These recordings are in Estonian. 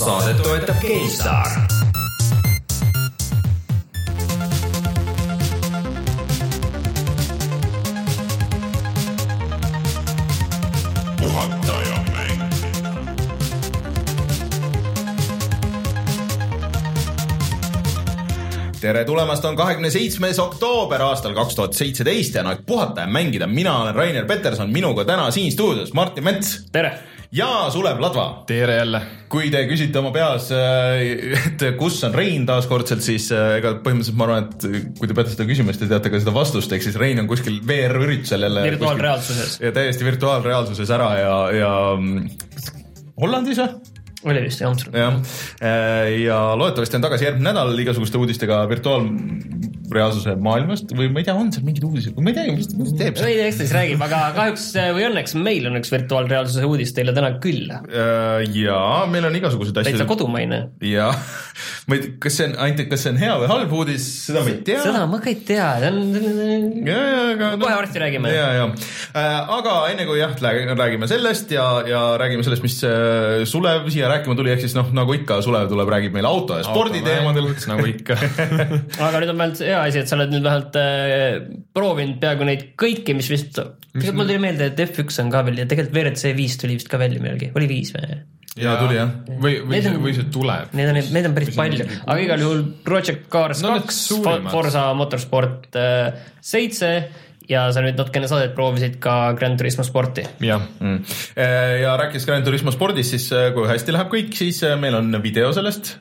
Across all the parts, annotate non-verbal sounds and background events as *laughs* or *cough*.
saadet toetab GameStar. tere tulemast, on kahekümne seitsmes oktoober aastal kaks tuhat seitseteist ja on aeg puhata ja mängida. mina olen Rainer Peterson, minuga täna siin stuudios Martin Mets. tere! Ja Sulev Ladva. tere jälle! kui te küsite oma peas, et kus on Rein taaskordselt, siis äh, ega põhimõtteliselt ma arvan, et kui te peate seda küsima, siis te teate ka seda vastust, ehk siis Rein on kuskil VR-üritusel jälle. virtuaalreaalsuses. ja täiesti virtuaalreaalsuses ära ja, ja mm, Hollandis või? oli vist jah, Amsterdam. jah, ja loodetavasti on tagasi järgmine nädal igasuguste uudistega virtuaal reaalsuse maailmast või ma ei tea, on seal mingeid uudiseid, ma ei tea, mis ta teeb seal. ei, eks ta siis räägib, aga kahjuks või õnneks meil on üks virtuaalreaalsuse uudis teile täna küll. Äh, ja meil on igasuguseid asju. täitsa kodumaine. ja, *laughs* ma ei tea, kas see on ainult, kas see on hea või halb uudis, seda ma ei tea. seda ma ka ei tea, see on. ja, ja, aga kohe varsti räägime. ja, ja äh,, aga enne kui jah, räägime sellest ja, ja räägime sellest, mis äh, Sulev siia rääkima tuli, ehk siis noh, nagu ikka, Sulev tuleb, räägib meile auto ja sporditeemadel. nagu ikka *laughs* *laughs* aga nüüd on vähemalt hea asi, et sa oled nüüd vähemalt äh, proovinud peaaegu neid kõiki, mis vist, tegelikult mul tuli meelde, et F1 on ka veel ja tegelikult WRC viis tuli vist ka välja millalgi, oli viis või? ja tuli jah. või, või, või see tuleb. Need on, need on päris palju, aga igal juhul Project Cars kaks no,, Forsa Motorsport äh, seitse äh, ja sa nüüd natukene saadet proovisid ka Grand Turismo sporti. jah mm., äh, ja rääkides Grand Turismo spordist, siis äh, kui hästi läheb kõik, siis äh, meil on video sellest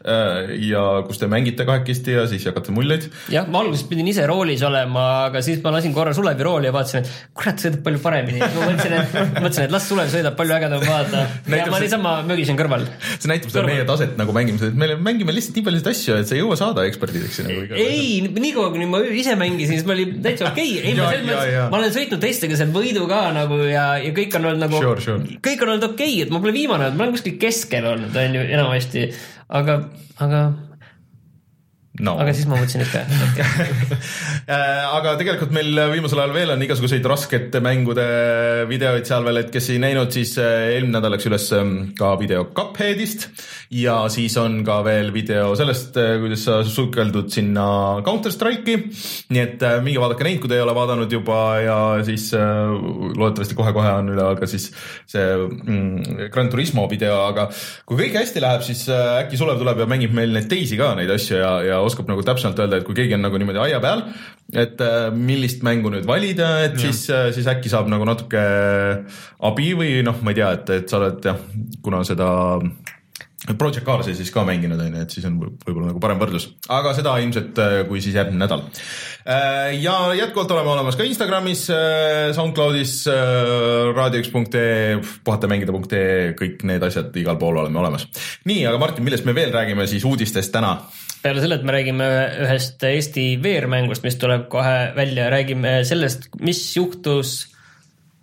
ja kus te mängite kahekesti ja siis jagate muljeid. jah, ma alguses pidin ise roolis olema, aga siis ma lasin korra Sulevi rooli ja vaatasin, et kurat, sõidab palju paremini. ma mõtlesin, et, mõtlesin, et las Sulev sõidab palju ägedam vaadata ja ma niisama mögisin kõrval. see näitab seda meie taset nagu mängimisel, et me mängime lihtsalt nii paljusid asju, et sa ei jõua saada eksperdideks nagu. ei, niikaua kuni ma ise mängisin, siis ma olin täitsa okei okay., ei ma selles mõttes, ma olen sõitnud teistega seal võidu ka nagu ja, ja kõik on olnud nagu sure,, sure. kõik on olnud okei okay,, et ma pole viimane olnud, ma olen kuskil keskel olnud, on ju, enamasti, aga, aga no.. aga siis ma mõtlesin ikka *laughs* äh, aga tegelikult meil viimasel ajal veel on igasuguseid raskete mängude videoid seal veel, et kes ei näinud, siis äh, eelmine nädal läks üles ähm, ka video Cupheadist ja siis on ka veel video sellest, äh, kuidas sa sukeldud sinna Counter Strike'i. nii et minge vaadake neid, kui te ei ole vaadanud juba ja siis loodetavasti kohe-kohe on üleval ka siis see mm, Gran Turismo video, aga kui kõik hästi läheb, siis äkki Sulev tuleb ja mängib meil neid teisi ka neid asju ja, ja oskab nagu täpsemalt öelda, et kui keegi on nagu niimoodi aia peal, et äh, millist mängu nüüd valida, et ja. siis, äh, siis äkki saab nagu natuke abi või noh, ma ei tea, et, et sa oled jah, kuna seda Project Cars'i siis ka mänginud, on ju, et siis on võib-olla nagu parem võrdlus, aga seda ilmselt äh, kui siis järgmine nädal. ja jätkuvalt oleme olemas ka Instagramis, SoundCloudis, raadio1.ee, puhatamängida.ee, kõik need asjad igal pool oleme olemas. nii, aga Martin, millest me veel räägime siis uudistest täna? Peale selle, et me räägime ühest Eesti VR-mängust, mis tuleb kohe välja, räägime sellest, mis juhtus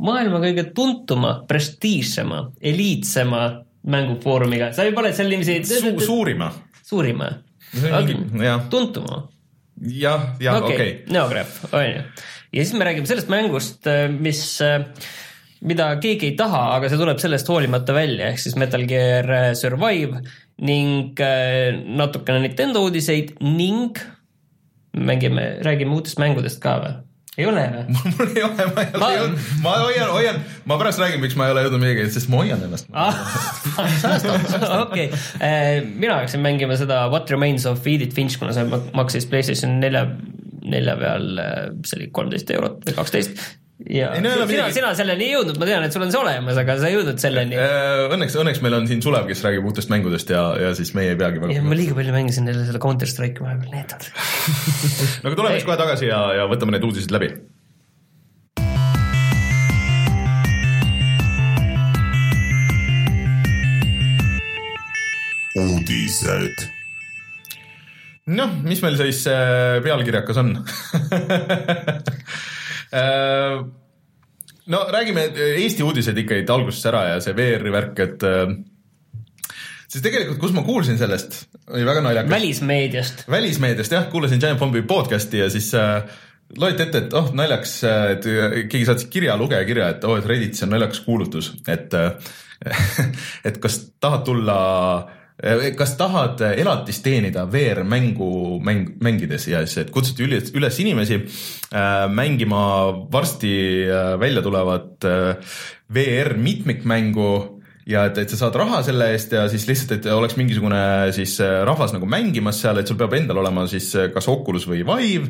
maailma kõige tuntuma, prestiižsema, eliitsema mängufoorumiga, sa juba oled seal niiviisi Su. suurima. suurima. tuntuma. jah, jah, okei okay. okay.. Neograph, on ju. ja siis me räägime sellest mängust, mis mida keegi ei taha, aga see tuleb sellest hoolimata välja, ehk siis Metal Gear Survive ning äh, natukene Nintendo uudiseid ning mängime, räägime uutest mängudest ka või? ei ole või? *laughs* mul ei ole, ma ei ole ma... jõudnud, ma hoian, hoian, ma pärast räägin, miks ma ei ole jõudnud midagi, sest ma hoian ennast. *laughs* okei, äh, mina hakkasin mängima seda What Remains of Edith Finch, kuna see maksis Playstation nelja, nelja peal, äh, see oli kolmteist eurot või kaksteist ja ei, no, sina, midagi... sina selleni ei jõudnud, ma tean, et sul on see olemas, aga sa ei jõudnud selleni. Äh, õnneks, õnneks meil on siin Sulev, kes räägib uutest mängudest ja, ja siis meie ei peagi väga. ma liiga palju mängisin jälle seda Counter Strike'i vahepeal, needad *laughs* no aga tuleme siis kohe tagasi ja, ja võtame need uudised läbi. uudised noh, mis meil siis äh, pealkirjakas on *laughs* no räägime Eesti uudised ikkagi algusest ära ja see VR-i värk, et äh, siis tegelikult, kus ma kuulsin sellest, oli väga naljakas. välismeediast. välismeediast jah, kuulasin Giant Bombi podcast'i ja siis äh, loeti ette, et oh naljakas, et keegi saatis kirja, lugeja kirja, et oh, et Redditis on naljakas kuulutus, et *laughs* et kas tahad tulla kas tahad elatist teenida VR-mängu mäng, mängides? Ja siis, et kutsuti üles, üles inimesi äh, mängima varsti äh, välja tulevat äh, VR mitmikmängu ja et, et sa saad raha selle eest ja siis lihtsalt, et oleks mingisugune siis äh, rahvas nagu mängimas seal, et sul peab endal olema siis äh, kas Oculus või Vive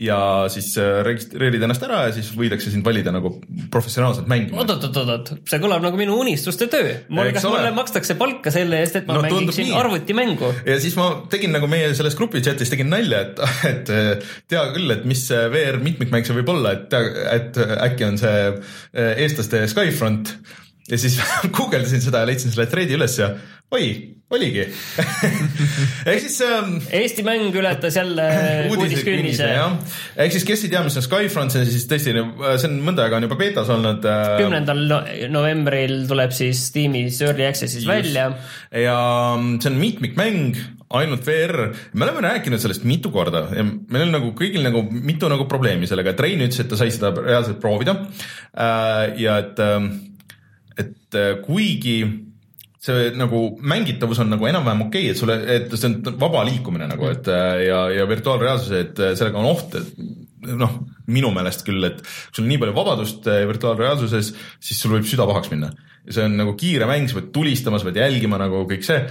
ja siis äh, registreerid ennast ära ja siis võidakse sind valida nagu professionaalselt mängima. oot-oot-oot-oot, see kõlab nagu minu unistuste töö. kas mulle makstakse palka selle eest, et ma no, mängiksin arvutimängu? ja siis ma tegin nagu meie selles grupi chatis tegin nalja, et, et tea küll, et mis VR mitmikmäng see võib olla, et, et äkki on see eestlaste Skyfront ja siis *laughs* guugeldasin seda ja leidsin selle thread'i üles ja oi, oligi *laughs* ehk siis ähm,. Eesti mäng ületas jälle *laughs* uudiskünnise. ehk siis, kes ei tea, mis on Skyfront, see on siis tõesti, see on mõnda aega on juba betas olnud äh,. kümnendal novembril tuleb siis Steamis Early Access'is välja. ja ähm, see on mitmikmäng ainult VR, me oleme rääkinud sellest mitu korda ja meil on nagu kõigil nagu mitu nagu probleemi sellega, et Rein ütles, et ta sai seda reaalselt proovida äh,. ja et äh, et äh, kuigi see nagu mängitavus on nagu enam-vähem okei okay,, et sulle, et see on vaba liikumine nagu, et äh, ja, ja virtuaalreaalsus, et äh, sellega on oht, et noh, minu meelest küll, et kui sul on nii palju vabadust virtuaalreaalsuses, siis sul võib süda pahaks minna. see on nagu kiire mäng, sa pead tulistama, sa pead jälgima nagu kõik see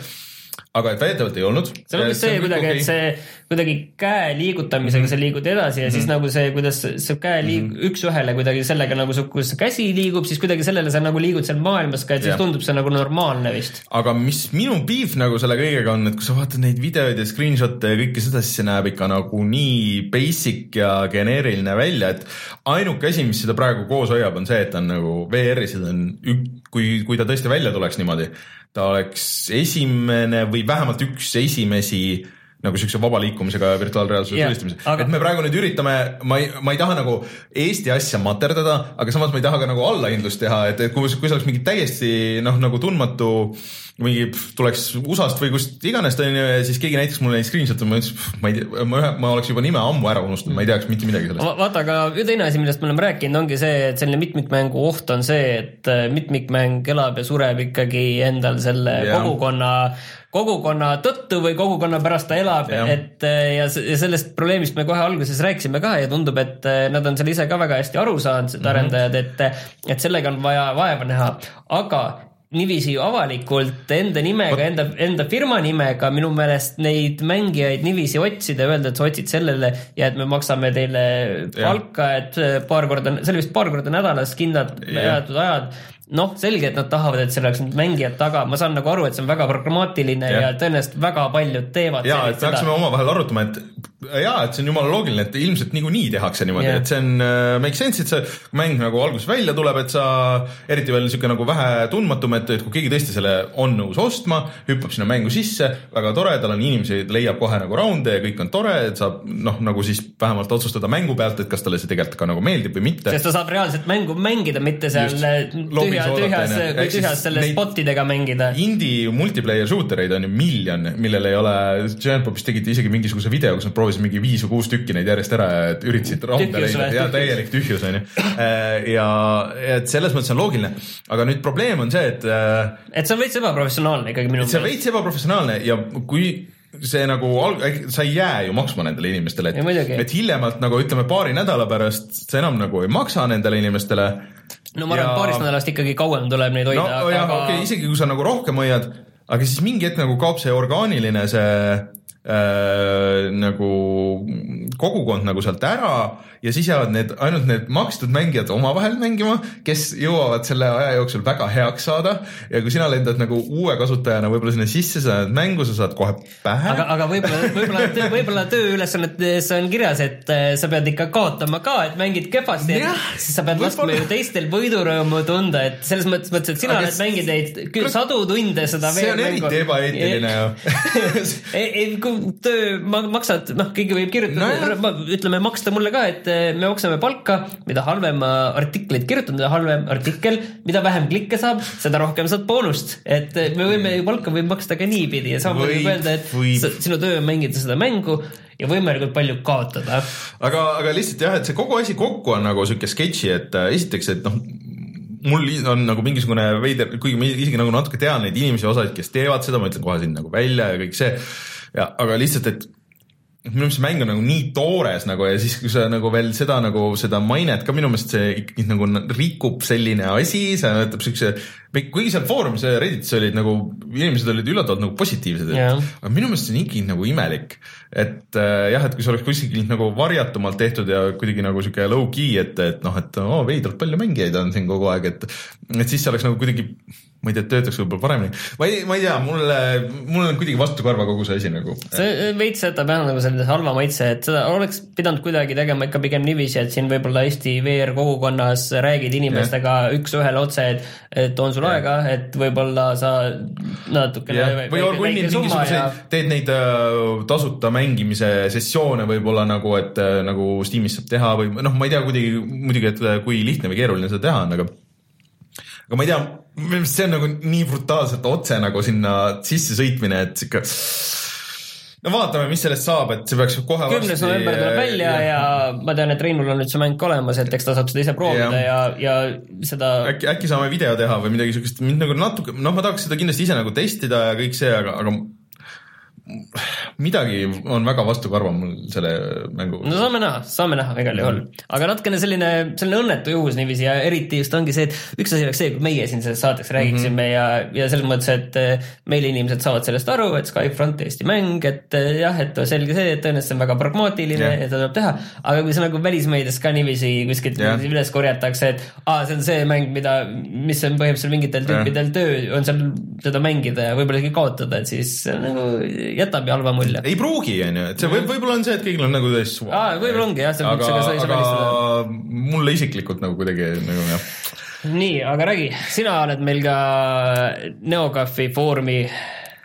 aga et väidetavalt ei olnud. see on vist see kuidagi, et see kuidagi käe liigutamisega mm -hmm. sa liigud edasi ja mm -hmm. siis mhm. nagu see, kuidas see käe liig- mm -hmm. üks-ühele kuidagi sellega nagu su, kuidas käsi liigub, siis kuidagi sellele sa nagu liigud seal maailmas ka, et siis ja. tundub see nagu normaalne vist. aga mis minu piif nagu selle kõigega on, et kui sa vaatad neid videoid ja screenshot'e ja kõike seda, siis see näeb ikka nagu nii basic ja geneeriline välja, et ainuke asi, mis seda praegu koos hoiab, on see, et ta on nagu VR-is on, kui, kui ta tõesti välja tuleks niimoodi ta oleks esimene või vähemalt üks esimesi nagu siukse vaba liikumisega virtuaalreaalsuse yeah, tõestamisel aga..., et me praegu nüüd üritame, ma ei, ma ei taha nagu Eesti asja materdada, aga samas ma ei taha ka nagu allahindlust teha, et kui, kui see oleks mingi täiesti noh, nagu tundmatu mingi tuleks USA-st või kust iganes onju ja siis keegi näitaks mulle neid screenshot'e, ma ütlesin, ma ei tea, ma ühe, ma oleks juba nime ammu ära unustanud, ma ei teaks mitte midagi sellest. vaata, aga teine asi, millest me oleme rääkinud, ongi see, et selline mitmikmängu oht on see, et äh, mitmikmäng elab ja sureb ikkagi endal selle ja. kogukonna kogukonna tõttu või kogukonna pärast ta elab, et äh, ja, ja sellest probleemist me kohe alguses rääkisime ka ja tundub, et äh, nad on seal ise ka väga hästi aru saanud, need mm -hmm. arendajad, et, et sellega on vaja vaeva näha, aga niiviisi avalikult enda nimega, enda, enda firma nimega minu meelest neid mängijaid niiviisi otsida ja öelda, et sa otsid sellele ja et me maksame teile palka, et paar korda, see oli vist paar korda nädalas kindlad määratud ajad noh, selge, et nad tahavad, et seal oleks need mängijad taga, ma saan nagu aru, et see on väga pragmaatiline ja, ja tõenäoliselt väga paljud teevad. ja, et peaksime omavahel arutama, et ja, et see on jumala loogiline, et ilmselt niikuinii tehakse niimoodi et see on uh, make sense, et see mäng nagu alguses välja tuleb, et sa eriti veel niisugune nagu vähe tundmatum, et, et kui keegi tõesti selle on nõus ostma, hüppab sinna mängu sisse, väga tore, tal on inimesi, leiab kohe nagu raunde ja kõik on tore, et saab noh, nagu siis vähemalt otsustada mängu pealt, et kas talle see tegelikult ka nagu meeldib või mitte. sest ta saab reaalselt mängu mängida, mitte seal tühja tühja, tühjas, kui tühjas selle spotidega mängida. Indie multiplayer shooter eid on ju miljon, millel ei ole, Giant Bobis tegid isegi mingisuguse video, kus nad proovisid mingi viis või kuus tükki neid järjest ära ja üritasid raunda leida ja täielik tühjus on ju. Äh, ja, et selles mõttes on loogiline, aga nüüd probleem on see, et. Äh, et see on veits ebaprofessionaalne ikkagi minu meelest. see on veits ebaprofessionaalne ja kui see nagu, sa ei jää ju maksma nendele inimestele, et, et hiljemalt nagu ütleme paari nädala pärast sa enam nagu ei maksa nendele inimestele no ma arvan ja..., et paarist nädalast ikkagi kauem tuleb neid hoida. no jah aga..., okei okay,, isegi kui sa nagu rohkem hoiad, aga siis mingi hetk nagu kaob see orgaaniline see äh, nagu kogukond nagu sealt ära ja siis jäävad need, ainult need makstud mängijad omavahel mängima, kes jõuavad selle aja jooksul väga heaks saada ja kui sina lendad nagu uue kasutajana võib-olla sinna sisse, sa lähed mängu, sa saad kohe pähe. aga, aga võib-olla, võib-olla, võib-olla tööülesannetes on kirjas, et äh, sa pead ikka kaotama ka, et mängid kehvasti, siis sa pead laskma ju teistel võidurõõmu tunda, et selles mõttes, mõttes, et sina oled mänginud neid sadu tunde seda see on eriti ebaeetiline ju. *laughs* kui töö maksad, noh, keegi võib kirjutada no, ütleme, maksta mulle ka, et eh, me maksame palka, mida halvem artikleid kirjutan, mida halvem artikkel, mida vähem klikke saab, seda rohkem saad boonust. et eh, me võime ju palka võib maksta ka niipidi ja samamoodi võib öelda, et võib. sinu töö on mängida seda mängu ja võimalikult palju kaotada. aga, aga lihtsalt jah, et see kogu asi kokku on nagu sihuke sketši, et äh, esiteks, et noh mul on nagu mingisugune veider, kuigi ma isegi nagu natuke tean neid inimesi, osasid, kes teevad seda, ma ütlen kohe siin nagu välja ja kõik see. ja, aga lihtsalt, et minu meelest see mäng on nagu nii toores nagu ja siis, kui sa nagu veel seda nagu seda mainet ka minu meelest see ikkagi nagu rikub selline asi, see jätab siukse, kuigi seal foorumis ja Redditis olid nagu, inimesed olid üllatavalt nagu positiivsed yeah., aga minu meelest see on ikkagi nagu imelik. et äh, jah, et kui see oleks kuskil nagu varjatumalt tehtud ja kuidagi nagu sihuke low-key, et, et noh, et oo oh, veidralt palju mängijaid on siin kogu aeg, et, et siis see oleks nagu kuidagi ma ei tea, töötaks võib-olla paremini. ma ei, ma ei tea, mulle, mul on kuidagi vastu karva kogu see asi nagu. see veits jätab jah nagu sellise halva maitse, et seda oleks pidanud kuidagi tegema ikka pigem niiviisi, et siin võib-olla Eesti VR kogukonnas räägid inimestega üks-ühele otse, et, et on sul yeah. aega, et võib-olla sa natukene või orgunnid mingisuguseid ja..., teed neid äh, tasuta mängimise sessioone võib-olla nagu, et äh, nagu Steamis saab teha või noh, ma ei tea kuidagi muidugi, et äh, kui lihtne või keeruline seda teha on, aga aga ma ei tea, minu meelest see on nagu nii brutaalselt otse nagu sinna sisse sõitmine, et sihuke no vaatame, mis sellest saab, et see peaks kohe kümnes november tuleb välja ja, ja ma tean, et Reinul on nüüd see mäng ka olemas, et eks ta saab seda ise proovida ja, ja, ja seda äkki, äkki saame video teha või midagi siukest, mind nagu natuke, noh, ma tahaks seda kindlasti ise nagu testida ja kõik see, aga, aga midagi on väga vastukarva mul selle mängu. no saame näha, saame näha igal juhul, aga natukene selline, selline õnnetu juhus niiviisi ja eriti just ongi see, et üks asi oleks see, kui meie siin selles saates räägiksime mm -hmm. ja, ja selles mõttes, et eh, meil inimesed saavad sellest aru, et Skyfront Eesti mäng, et eh, jah, et selge see, et tõenäoliselt see on väga pragmaatiline yeah. ja seda tuleb teha, aga kui see nagu välismeedias ka niiviisi kuskilt yeah. üles korjatakse, et aa, see on see mäng, mida, mis on põhimõtteliselt mingitel tüüpidel yeah. töö, on seal seda mängida ja võib-olla isegi kaotada, et siis nagu jätab ju halva mulje. ei pruugi, on ju, et see võib, võib-olla on see, et kõigil on nagu täis võib-olla ongi jah, aga, aga mulle isiklikult nagu kuidagi nagu jah. nii, aga räägi, sina oled meil ka NeoGAF-i Foorumi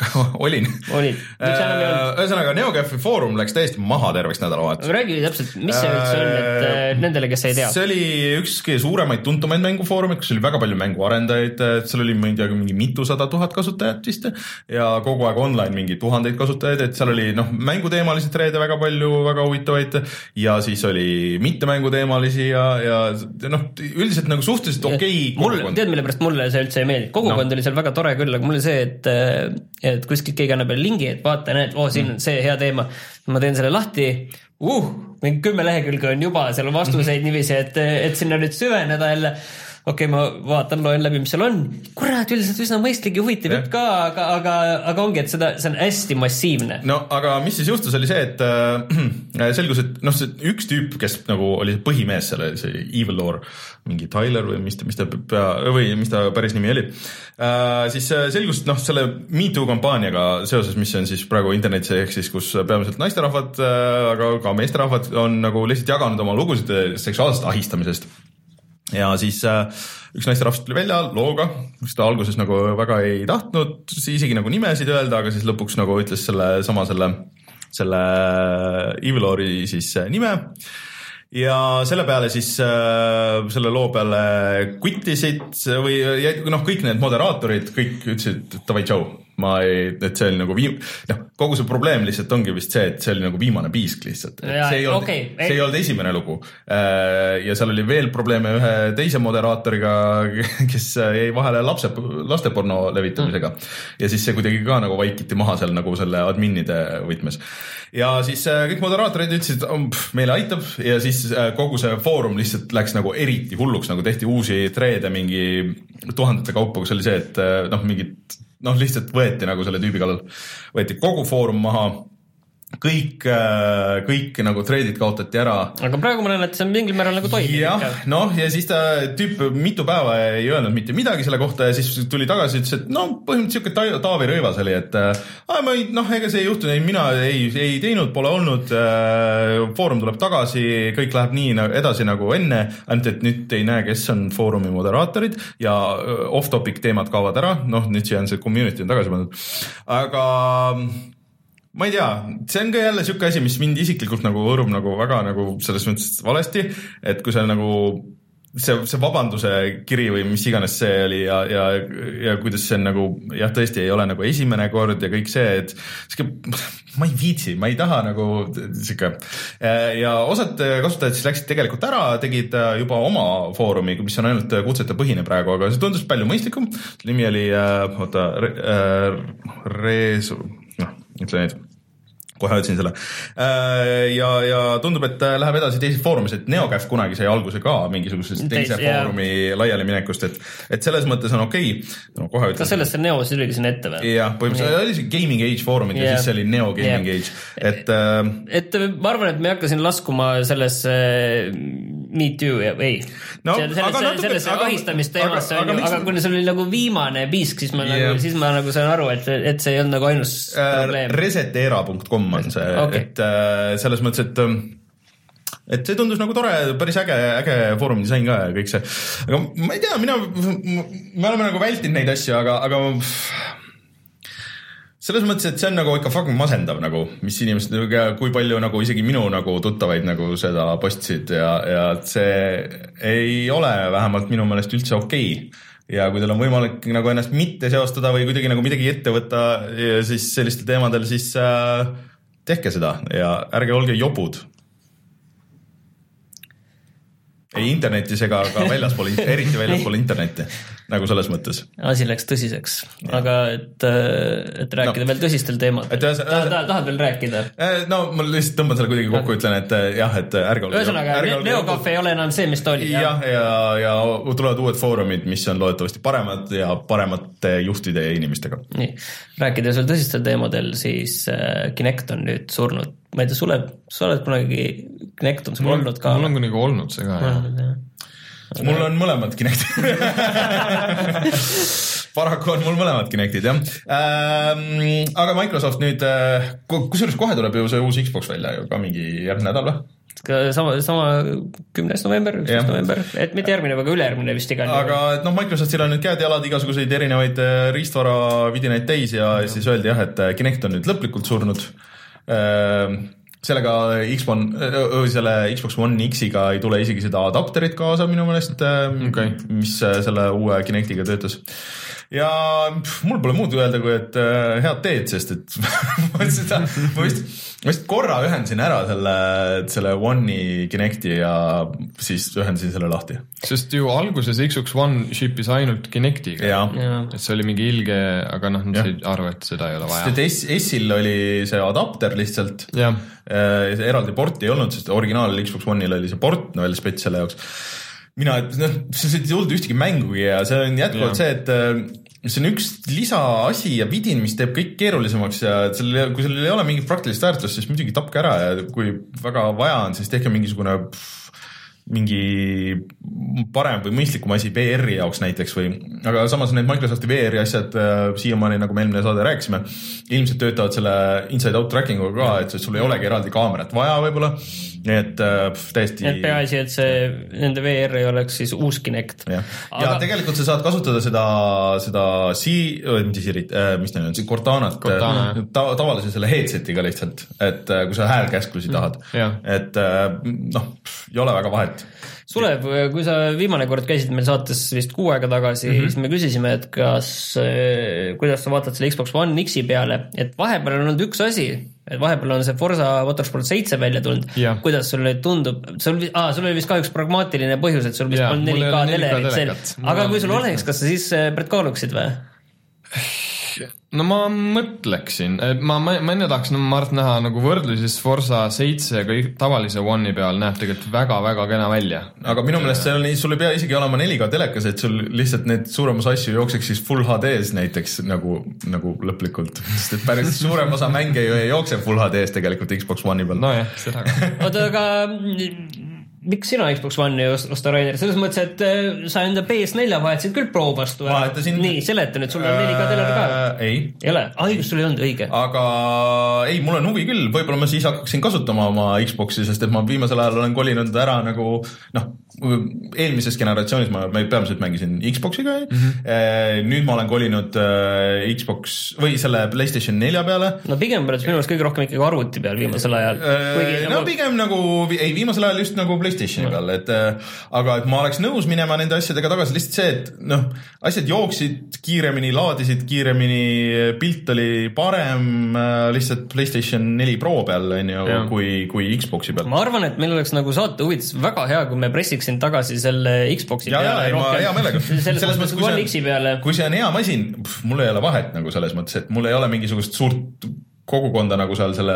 *laughs* olin. olid, miks enam ei olnud? ühesõnaga, NeoGAF-i foorum läks täiesti maha terveks nädalavahetuseks. räägi täpselt, mis see üldse on, et äh, nendele, kes ei tea. see oli üks kõige suuremaid, tuntumaid mängufoorumeid, kus oli väga palju mänguarendajaid, seal oli, tea, mingi mitusada tuhat kasutajat vist ja kogu aeg online mingi tuhandeid kasutajaid, et seal oli noh, mänguteemaliselt reede väga palju väga huvitavaid ja siis oli mittemänguteemalisi ja, ja noh, üldiselt nagu suhteliselt okei okay mul, tead, mille pärast mulle see üldse ei meeldi, kogukond no. oli seal väga tore küll, aga mul oli see, et et kuskilt keegi annab jälle lingi, et vaata, näed, oo, siin on see hea teema. ma teen selle lahti. Uh,, mingi kümme lehekülge on juba, seal on vastuseid niiviisi, et, et sinna nüüd süveneda jälle okei okay,, ma vaatan, loen läbi, mis seal on. kurat, üldiselt üsna mõistlik ja huvitav jutt ka, aga, aga, aga ongi, et seda, see on hästi massiivne. no aga mis siis juhtus, oli see, et äh, *clears throat* selgus, et noh, see üks tüüp, kes nagu oli põhimees selle, see Evil Lore, mingi Tyler või mis ta, mis ta pea või mis ta päris nimi oli äh,. siis äh, selgus, et noh, selle MeToo kampaaniaga seoses, mis on siis praegu internetis ehk siis, kus peamiselt naisterahvad äh,, aga ka meesterahvad on nagu lihtsalt jaganud oma lugusid seksuaalsest ahistamisest ja siis äh, üks naisterahvas tuli välja looga, mis ta alguses nagu väga ei tahtnud isegi nagu nimesid öelda, aga siis lõpuks nagu ütles selle sama selle, selle Evilori siis äh, nime. Ja selle peale siis äh, selle loo peale quittisid või noh, kõik need moderaatorid kõik ütlesid davai tšau ma ei, et see oli nagu viim-, noh, kogu see probleem lihtsalt ongi vist see, et see oli nagu viimane piisk lihtsalt. see ei olnud okay., see ei olnud esimene lugu. Äh, ja seal oli veel probleeme ühe teise moderaatoriga, kes jäi vahele lapse, lasteporno levitamisega mm.. ja siis see kuidagi ka nagu vaikiti maha seal nagu selle adminide võtmes. ja siis äh, kõik moderaatorid ütlesid, meile aitab ja siis äh, kogu see foorum lihtsalt läks nagu eriti hulluks, nagu tehti uusi thread'e mingi tuhandete kaupa, kus oli see, et noh, mingid noh, lihtsalt võeti nagu selle tüübi kallal, võeti kogu foorum maha kõik, äh, kõik nagu treidid kaotati ära. aga praegu ma näen, et see mingil määral nagu toimib. jah, noh ja siis ta tüüp mitu päeva ei öelnud mitte midagi selle kohta ja siis tuli tagasi, ütles, et no põhimõtteliselt siuke Taavi Rõivas oli, et äh, ma ei, noh, ega see ei juhtunud, ei mina ei, ei teinud, pole olnud äh,. Foorum tuleb tagasi, kõik läheb nii nagu edasi nagu enne, ainult et nüüd ei näe, kes on Foorumi moderaatorid ja äh, off-topic teemad kaovad ära, noh nüüd siia on see community on tagasi pandud, aga ma ei tea, see on ka jälle sihuke asi, mis mind isiklikult nagu hõõrub nagu väga nagu selles mõttes valesti, et kui sa nagu see, see vabanduse kiri või mis iganes see oli ja, ja, ja kuidas see on nagu jah, tõesti ei ole nagu esimene kord ja kõik see, et sihuke, ma ei viitsi, ma ei taha nagu sihuke ja osad kasutajad siis läksid tegelikult ära, tegid juba oma foorumi, mis on ainult kutsete põhine praegu, aga see tundus palju mõistlikum. nimi oli, oota, Reesu, noh, ütle nüüd kohe otsin selle. ja, ja tundub, et läheb edasi teises foorumis, et NeoCaf kunagi sai alguse ka mingisugusest teise Teis- foorumi laialiminekust, et, et selles mõttes on okei okay.. no kohe ütlen kas. sellest see Neo siis oligi sinna ette või? jah, põhimõtteliselt oli see Gaming Age foorumid ja Jah. siis see oli Neo Gaming Jah. Age, et äh, et ma arvan, et me ei hakka siin laskuma sellesse Me Too ja ei No, sellesse aga- ahistamisteemasse aga- on ju, aga aga kuna see oli nagu viimane piisk, siis ma Jah. nagu, siis ma nagu saan aru, et, et see ei olnud nagu ainus äh, probleem. resetera.com on see okay. Et äh, selles mõttes, et ähm, et see tundus nagu tore, päris äge, äge foorumi disain ka ja kõik see, aga ma ei tea, mina, me oleme nagu vältinud neid asju, aga, aga selles mõttes, et see on nagu ikka fucking masendav nagu, mis inimesed, kui palju nagu isegi minu nagu tuttavaid nagu seda postisid ja, ja see ei ole vähemalt minu meelest üldse okei okay. ja kui teil on võimalik nagu ennast mitte seostada või kuidagi nagu midagi ette võtta siis sellistel teemadel, siis äh, tehke seda ja ärge olge jobud. ei internetis ega ka väljaspool, eriti väljaspool *laughs* internetti, nagu selles mõttes. asi läks tõsiseks, aga et, et rääkida No. veel tõsistel teemadel tahad, tahad, veel rääkida? Eh, no ma lihtsalt tõmban selle kuidagi kokku, ütlen, et eh, jah, et ärge olge. ühesõnaga, Neocafe ei ole enam see, mis ta oli. jah, ja, ja tulevad uued foorumid, mis on loodetavasti paremad ja paremate juhtide ja inimestega. nii, rääkides veel tõsistel teemadel, siis äh, Kinect on nüüd surnud. ma ei tea, Sulev, sa oled kunagi, Kinect on sul olnud, ka? mul on kunagi olnud see ka jah. Mul on mõlemad Kinectid. *laughs* paraku on mul mõlemad Kinectid jah ähm,. aga Microsoft nüüd, kusjuures kohe tuleb ju see uus Xbox välja ju ka mingi järgmine nädal või? ka sama, sama kümnes november, üksteist november, et mitte järgmine, aga ülejärgmine vist igal aga et noh, Microsoftil on nüüd käed-jalad igasuguseid erinevaid äh, riistvara vidinaid täis ja siis öeldi jah, et äh, Kinect on nüüd lõplikult surnud. Sellega Xbox, selle Xbox One X-iga ei tule isegi seda adapterit kaasa minu meelest Okei. mis äh, selle uue Kinectiga töötas. Ja pff, mul pole muud öelda, kui et äh, head teed, sest et *laughs* ma seda, ma vist, ma vist korra ühendasin ära selle, selle One'i Kinecti ja siis ühendasin selle lahti. sest ju alguses Xbox One ship'is ainult Kinectiga. et see oli mingi ilge, aga noh, nad said aru, et seda ei ole sest et vaja. S, S-il oli see adapter lihtsalt, jah, eraldi porti ei olnud, sest originaal Xbox One'il oli see port no, veel spets selle jaoks. mina, noh, see ei tulnud ühtegi mängugi ja see on jätkuvalt see, et äh, see on üks lisaasi ja vidin, mis teeb kõik keerulisemaks ja sellel, kui sellel ei ole mingit praktilist väärtust, siis muidugi tapke ära ja kui väga vaja on, siis tehke mingisugune pff, mingi parem või mõistlikum asi VR-i jaoks näiteks või, aga samas need Microsofti VR-i asjad äh, siiamaani, nagu me eelmine saade rääkisime, ilmselt töötavad selle inside-out tracking uga ka, et sul ei olegi eraldi kaamerat vaja võib-olla, nii et äh, pff, täiesti et peaasi, et see, nende VR ei oleks siis uus Kinect. ja Aga- tegelikult sa saad kasutada seda, seda si-, mitte Sirit äh,, mis ta nüüd on, Cortanat Cortana, äh, ta, tavalise selle headset'iga lihtsalt, et äh, kui sa häälkäsklusi tahad jah. et äh, noh, ei ole väga vahet. Sulev, kui sa viimane kord käisid meil saates vist kuu aega tagasi mm. -hmm. siis me küsisime, et kas, kuidas sa vaatad selle Xbox One X-i peale, et vahepeal on olnud üks asi, et vahepeal on see Forsa Motorsport seitse välja tulnud Jah.. kuidas sulle nüüd tundub, sul, aa, sul oli vist kahjuks pragmaatiline põhjus, et sul vist mul ei 4K ole 4K telerit Mul aga on kui sul oleks, kas sa siis äh, Brett kaaluksid või? No ma mõtleksin, ma, ma, ma enne tahaks no, Mart näha nagu võrdlusi, sest Forsa seitse kõik tavalise One'i peal näeb tegelikult väga-väga kena välja. aga minu meelest see on, sul ei pea isegi olema 4K telekas, et sul lihtsalt need suurem osa asju jookseks siis full HD-s näiteks nagu, nagu lõplikult, *laughs* sest et päris suurem osa mänge ju ei jookse full HD-s tegelikult Xbox One'i peal. nojah, seda ka. oota, aga miks sina Xbox One'i ost- osta, Rainer, selles mõttes, et äh, sa enda PS4 vahetasid küll Pro vastu ära. Vahetasin. nii, seleta nüüd, sul on 4K teler ka. Äh, ei, ei ole, aa õigus, sul ei olnud, õige. aga ei, mul on huvi küll, võib-olla ma siis hakkaksin kasutama oma Xbox'i, sest et ma viimasel ajal olen kolinud ära nagu noh, eelmises generatsioonis ma, ma peamiselt mängisin Xboxiga mm. -hmm. nüüd ma olen kolinud äh, Xbox või selle Playstation nelja peale. no pigem oled minu arust kõige rohkem ikkagi arvuti peal viimasel ajal. no nagu... pigem nagu, ei viimasel ajal just nagu Playstationi no. peal, et aga et ma oleks nõus minema nende asjadega tagasi, lihtsalt see, et noh, asjad jooksid kiiremini, laadisid kiiremini, pilt oli parem lihtsalt Playstation neli Pro peal on ju, kui, kui Xbox'i peal. ma arvan, et meil oleks nagu saate huvides väga hea, kui me pressiks sind tagasi selle Xbox'i ja, peale. ja, ma hea meelega. *laughs* selles mõttes, kui see on, kui see on hea masin, mul ei ole vahet nagu selles mõttes, et mul ei ole mingisugust suurt kogukonda nagu seal selle,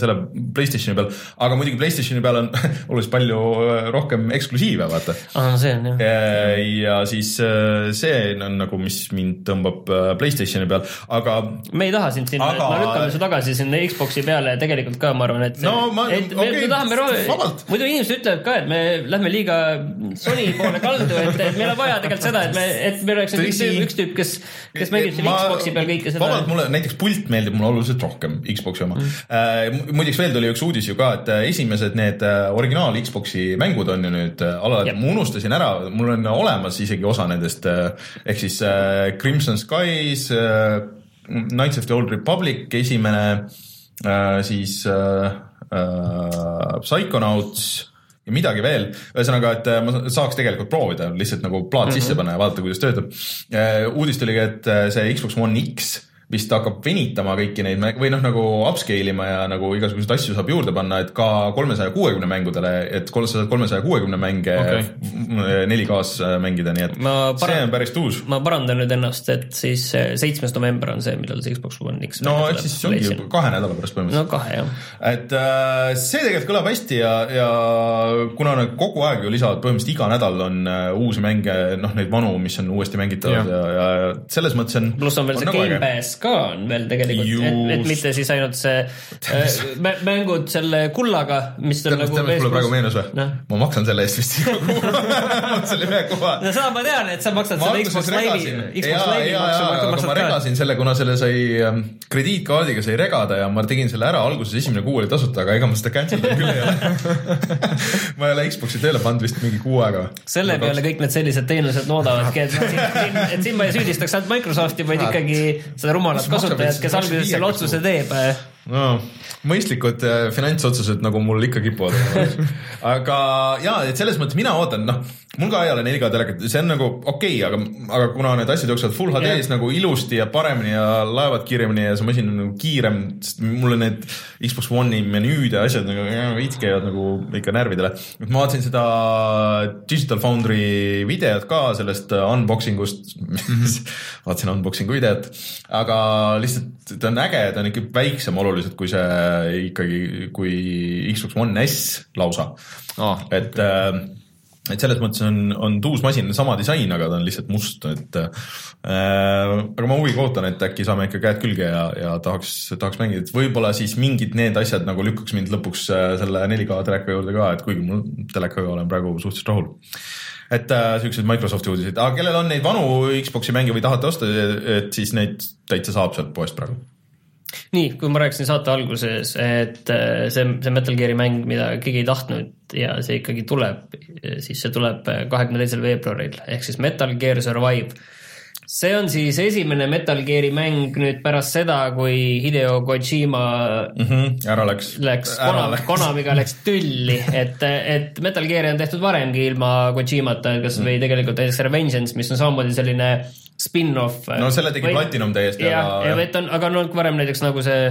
selle Playstationi peal, aga muidugi Playstationi peal on *laughs* oluliselt palju äh, rohkem eksklusiive, vaata. aa, see on jah. Äh, ja siis äh, see on nagu, mis mind tõmbab Playstationi peal, aga. me ei taha sind sinna aga..., me lükkame su tagasi sinna Xbox'i peale tegelikult ka, ma arvan, et. no ma, tahame rohkem, muidu inimesed ütlevad ka, et me lähme liiga Sony poole kaldu, et, et meil on vaja tegelikult seda, et me, et meil oleks üks, üks tüüp, kes, kes mängib seal Xbox'i peal kõike seda. vabalt mulle näiteks pult meeldib mulle oluliselt rohkem rohkem Xbox'i oma mm.. muideks veel tuli üks uudis ju ka, et äh, esimesed need äh, originaal Xbox'i mängud on ju nüüd alati, ma unustasin ära, mul on olemas isegi osa nendest ehk siis Crimson Skies, Knights of the Old Republic, esimene siis Psychonauts ja midagi veel, ühesõnaga, et ma saaks tegelikult proovida, lihtsalt nagu plaat mm -hmm. sisse panna ja vaadata, kuidas töötab. uudis tuli ka, et see Xbox One X vist hakkab venitama kõiki neid või noh, nagu upscale ima ja nagu igasuguseid asju saab juurde panna, et ka kolmesaja kuuekümne mängudele, et kolmesaja, kolmesaja kuuekümne mänge okay. 4K-s mängida, nii et see on päris tuus. ma parandan nüüd ennast, et siis seitsmes november on see, millal see Xbox One X no eks siis ongi juba kahe nädala pärast põhimõtteliselt. no kahe, jah. et äh, see tegelikult kõlab hästi ja, ja kuna nad kogu aeg ju lisavad, põhimõtteliselt iga nädal on uh, uusi mänge, noh, neid vanu, mis on uuesti mängitavad ja, ja, ja selles mõttes on pluss on veel on see nagu Gamepass ka on veel tegelikult, et, et mitte siis ainult see äh, *laughs* mängud selle kullaga, mis on nagu. tead, mis mulle praegu meenus või no.? ma maksan selle eest vist *laughs* selle ühe koha. no seda ma tean, et sa maksad ma selle Xbox Live'i, Xbox Live'i maksu, aga ma regasin selle, kuna selle sai ähm, krediitkaardiga sai regada ja ma tegin selle ära, alguses esimene kuu oli tasuta, aga ega ma seda cancel inud küll ei ole *laughs* ma ei ole Xbox'i tööle pannud vist mingi kuu aega. selle peale kõik need sellised teenused loodavadki, et siin, et siin ma ei süüdistaks ainult Microsofti, vaid ikkagi seda rumalat kasutajat, kes alguses selle otsuse teeb no mõistlikud äh, finantsotsused nagu mul ikka kipuvad olema *laughs* aga ja, et selles mõttes mina ootan, noh, mul ka ei ole 4K telekat, see on nagu okei okay,, aga, aga kuna need asjad jooksevad full HD-s yeah. nagu ilusti ja paremini ja laevad kiiremini ja see masin on nagu kiirem, sest mulle need Xbox One'i menüüd ja asjad nagu veits käivad nagu ikka närvidele. et ma vaatasin seda Digital Foundry videot ka sellest unboxing ust *laughs* vaatasin unboxing'u videot, aga lihtsalt ta on äge, ta on ikka väiksem oluliselt kui see ikkagi, kui Xbox One S lausa. Oh,. et okay et selles mõttes on, on tuus masin, sama disain, aga ta on lihtsalt must, et äh, aga ma huviga ootan, et äkki saame ikka käed külge ja, ja tahaks, tahaks mängida, et võib-olla siis mingid need asjad nagu lükkaks mind lõpuks äh, selle 4K teleka juurde ka, et kuigi mul telekaga olen praegu suhteliselt rahul. Et äh, siuksed Microsofti uudised, aga kellel on neid vanu Xbox'i mänge või tahate osta, et siis neid täitsa saab sealt poest praegu nii, kui ma rääkisin saate alguses, et äh, see, see Metal Gear'i mäng, mida keegi ei tahtnud ja see ikkagi tuleb, siis see tuleb kahekümne teisel veebruaril ehk siis Metal Gear Survive. see on siis esimene Metal Gear'i mäng nüüd pärast seda, kui Hideo Kojima mm -hmm, ära läks, läks, Konami, Konamiga läks tülli, et, et Metal Gear'i on tehtud varemgi ilma Kojimata, kas või mm. tegelikult näiteks Revengeance, mis on samamoodi selline spin-off. no selle tegi või, Platinum täiesti. jah, ja et on, aga on olnud varem näiteks nagu see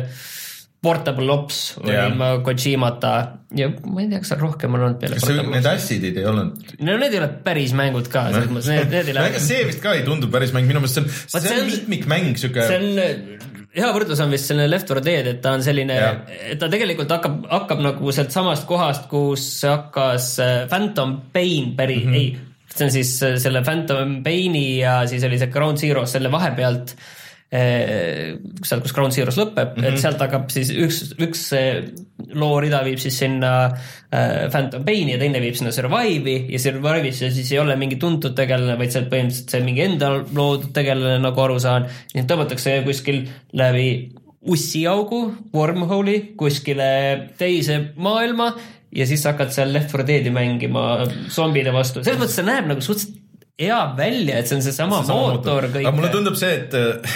Portable Ops oli yeah. ilma Kojimata ja ma ei tea, kas seal rohkem on olnud peale. kas see, need Acidid ei olnud? no need ei ole päris mängud ka, selles mõttes, need, need ei lähe. see vist ka ei tundu päris mäng, minu meelest see on, see, see on mitmikmäng, sihuke. see on, hea võrdlus on vist selline Left 4 Dead, et ta on selline, et ta tegelikult hakkab, hakkab nagu sealt samast kohast, kus hakkas äh, Phantom Pain päri mm, -hmm. ei see on siis äh, selle Phantom Paini ja siis oli see Ground Zero selle vahepealt äh, sealt, kus Ground Zero's lõpeb mm, -hmm. et mhm. sealt hakkab siis üks, üks loorida viib siis sinna äh, Phantom Paini ja teine viib sinna Survive'i ja Survive'is siis ei ole mingi tuntud tegelane, vaid sealt põhimõtteliselt see mingi enda loodud tegelane, nagu aru saan. nii et tõmmatakse kuskil läbi ussiaugu, wormhole'i kuskile teise maailma ja siis hakkad seal Left 4 Dead'i mängima zombide vastu, selles mõttes see näeb nagu suhteliselt hea välja, et see on seesama mootor aga mulle kõik tundub see, et,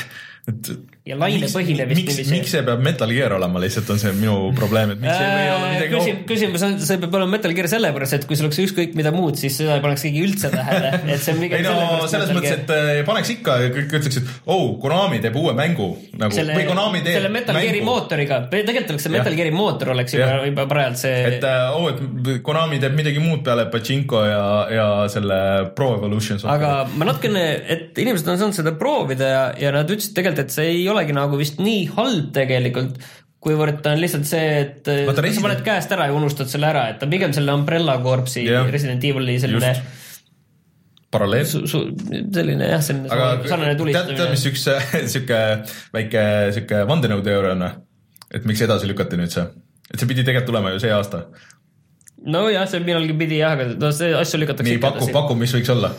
et ja lainepõhine vist miks, miks see peab Metal Gear olema, lihtsalt on see minu probleem, et miks ei või olla midagi Äh, Küsim, küsimus on, see peab olema Metal Gear sellepärast, et kui sul oleks ükskõik mida muud, siis seda ei paneks keegi üldse tähele, *laughs* et see on ei no selles mõttes, et äh, paneks ikka kõik ütleks, et oh, Konami teeb uue mängu nagu selle või, Konami teeb selle Metal Gear'i mootoriga, tegelikult oleks see. Metal Gear'i mootor oleks juba juba parajalt see et äh, oh, et Konami teeb midagi muud peale Pachinko ja, ja selle Pro Evolution aga ma natukene, et inimesed on saanud seda proovida ja, ja nad ütlesid tegelikult, et see ei olegi nagu vist nii halb tegelikult, kuivõrd ta on lihtsalt see, et Vaata, sa Resident- paned käest ära ja unustad selle ära, et ta pigem selle Umbrella Corpse'i Jah. Resident Evil'i selline Just. paralleel selline jah, selline aga sarnane tead, tead, tulistamine mis. üks *laughs* sihuke väike sihuke vandenõuteooria on või? et miks edasi lükati nüüd see? et see pidi tegelikult tulema ju see aasta. nojah, see millalgi pidi jah, aga no see asju lükatakse nii, paku, paku, mis võiks olla?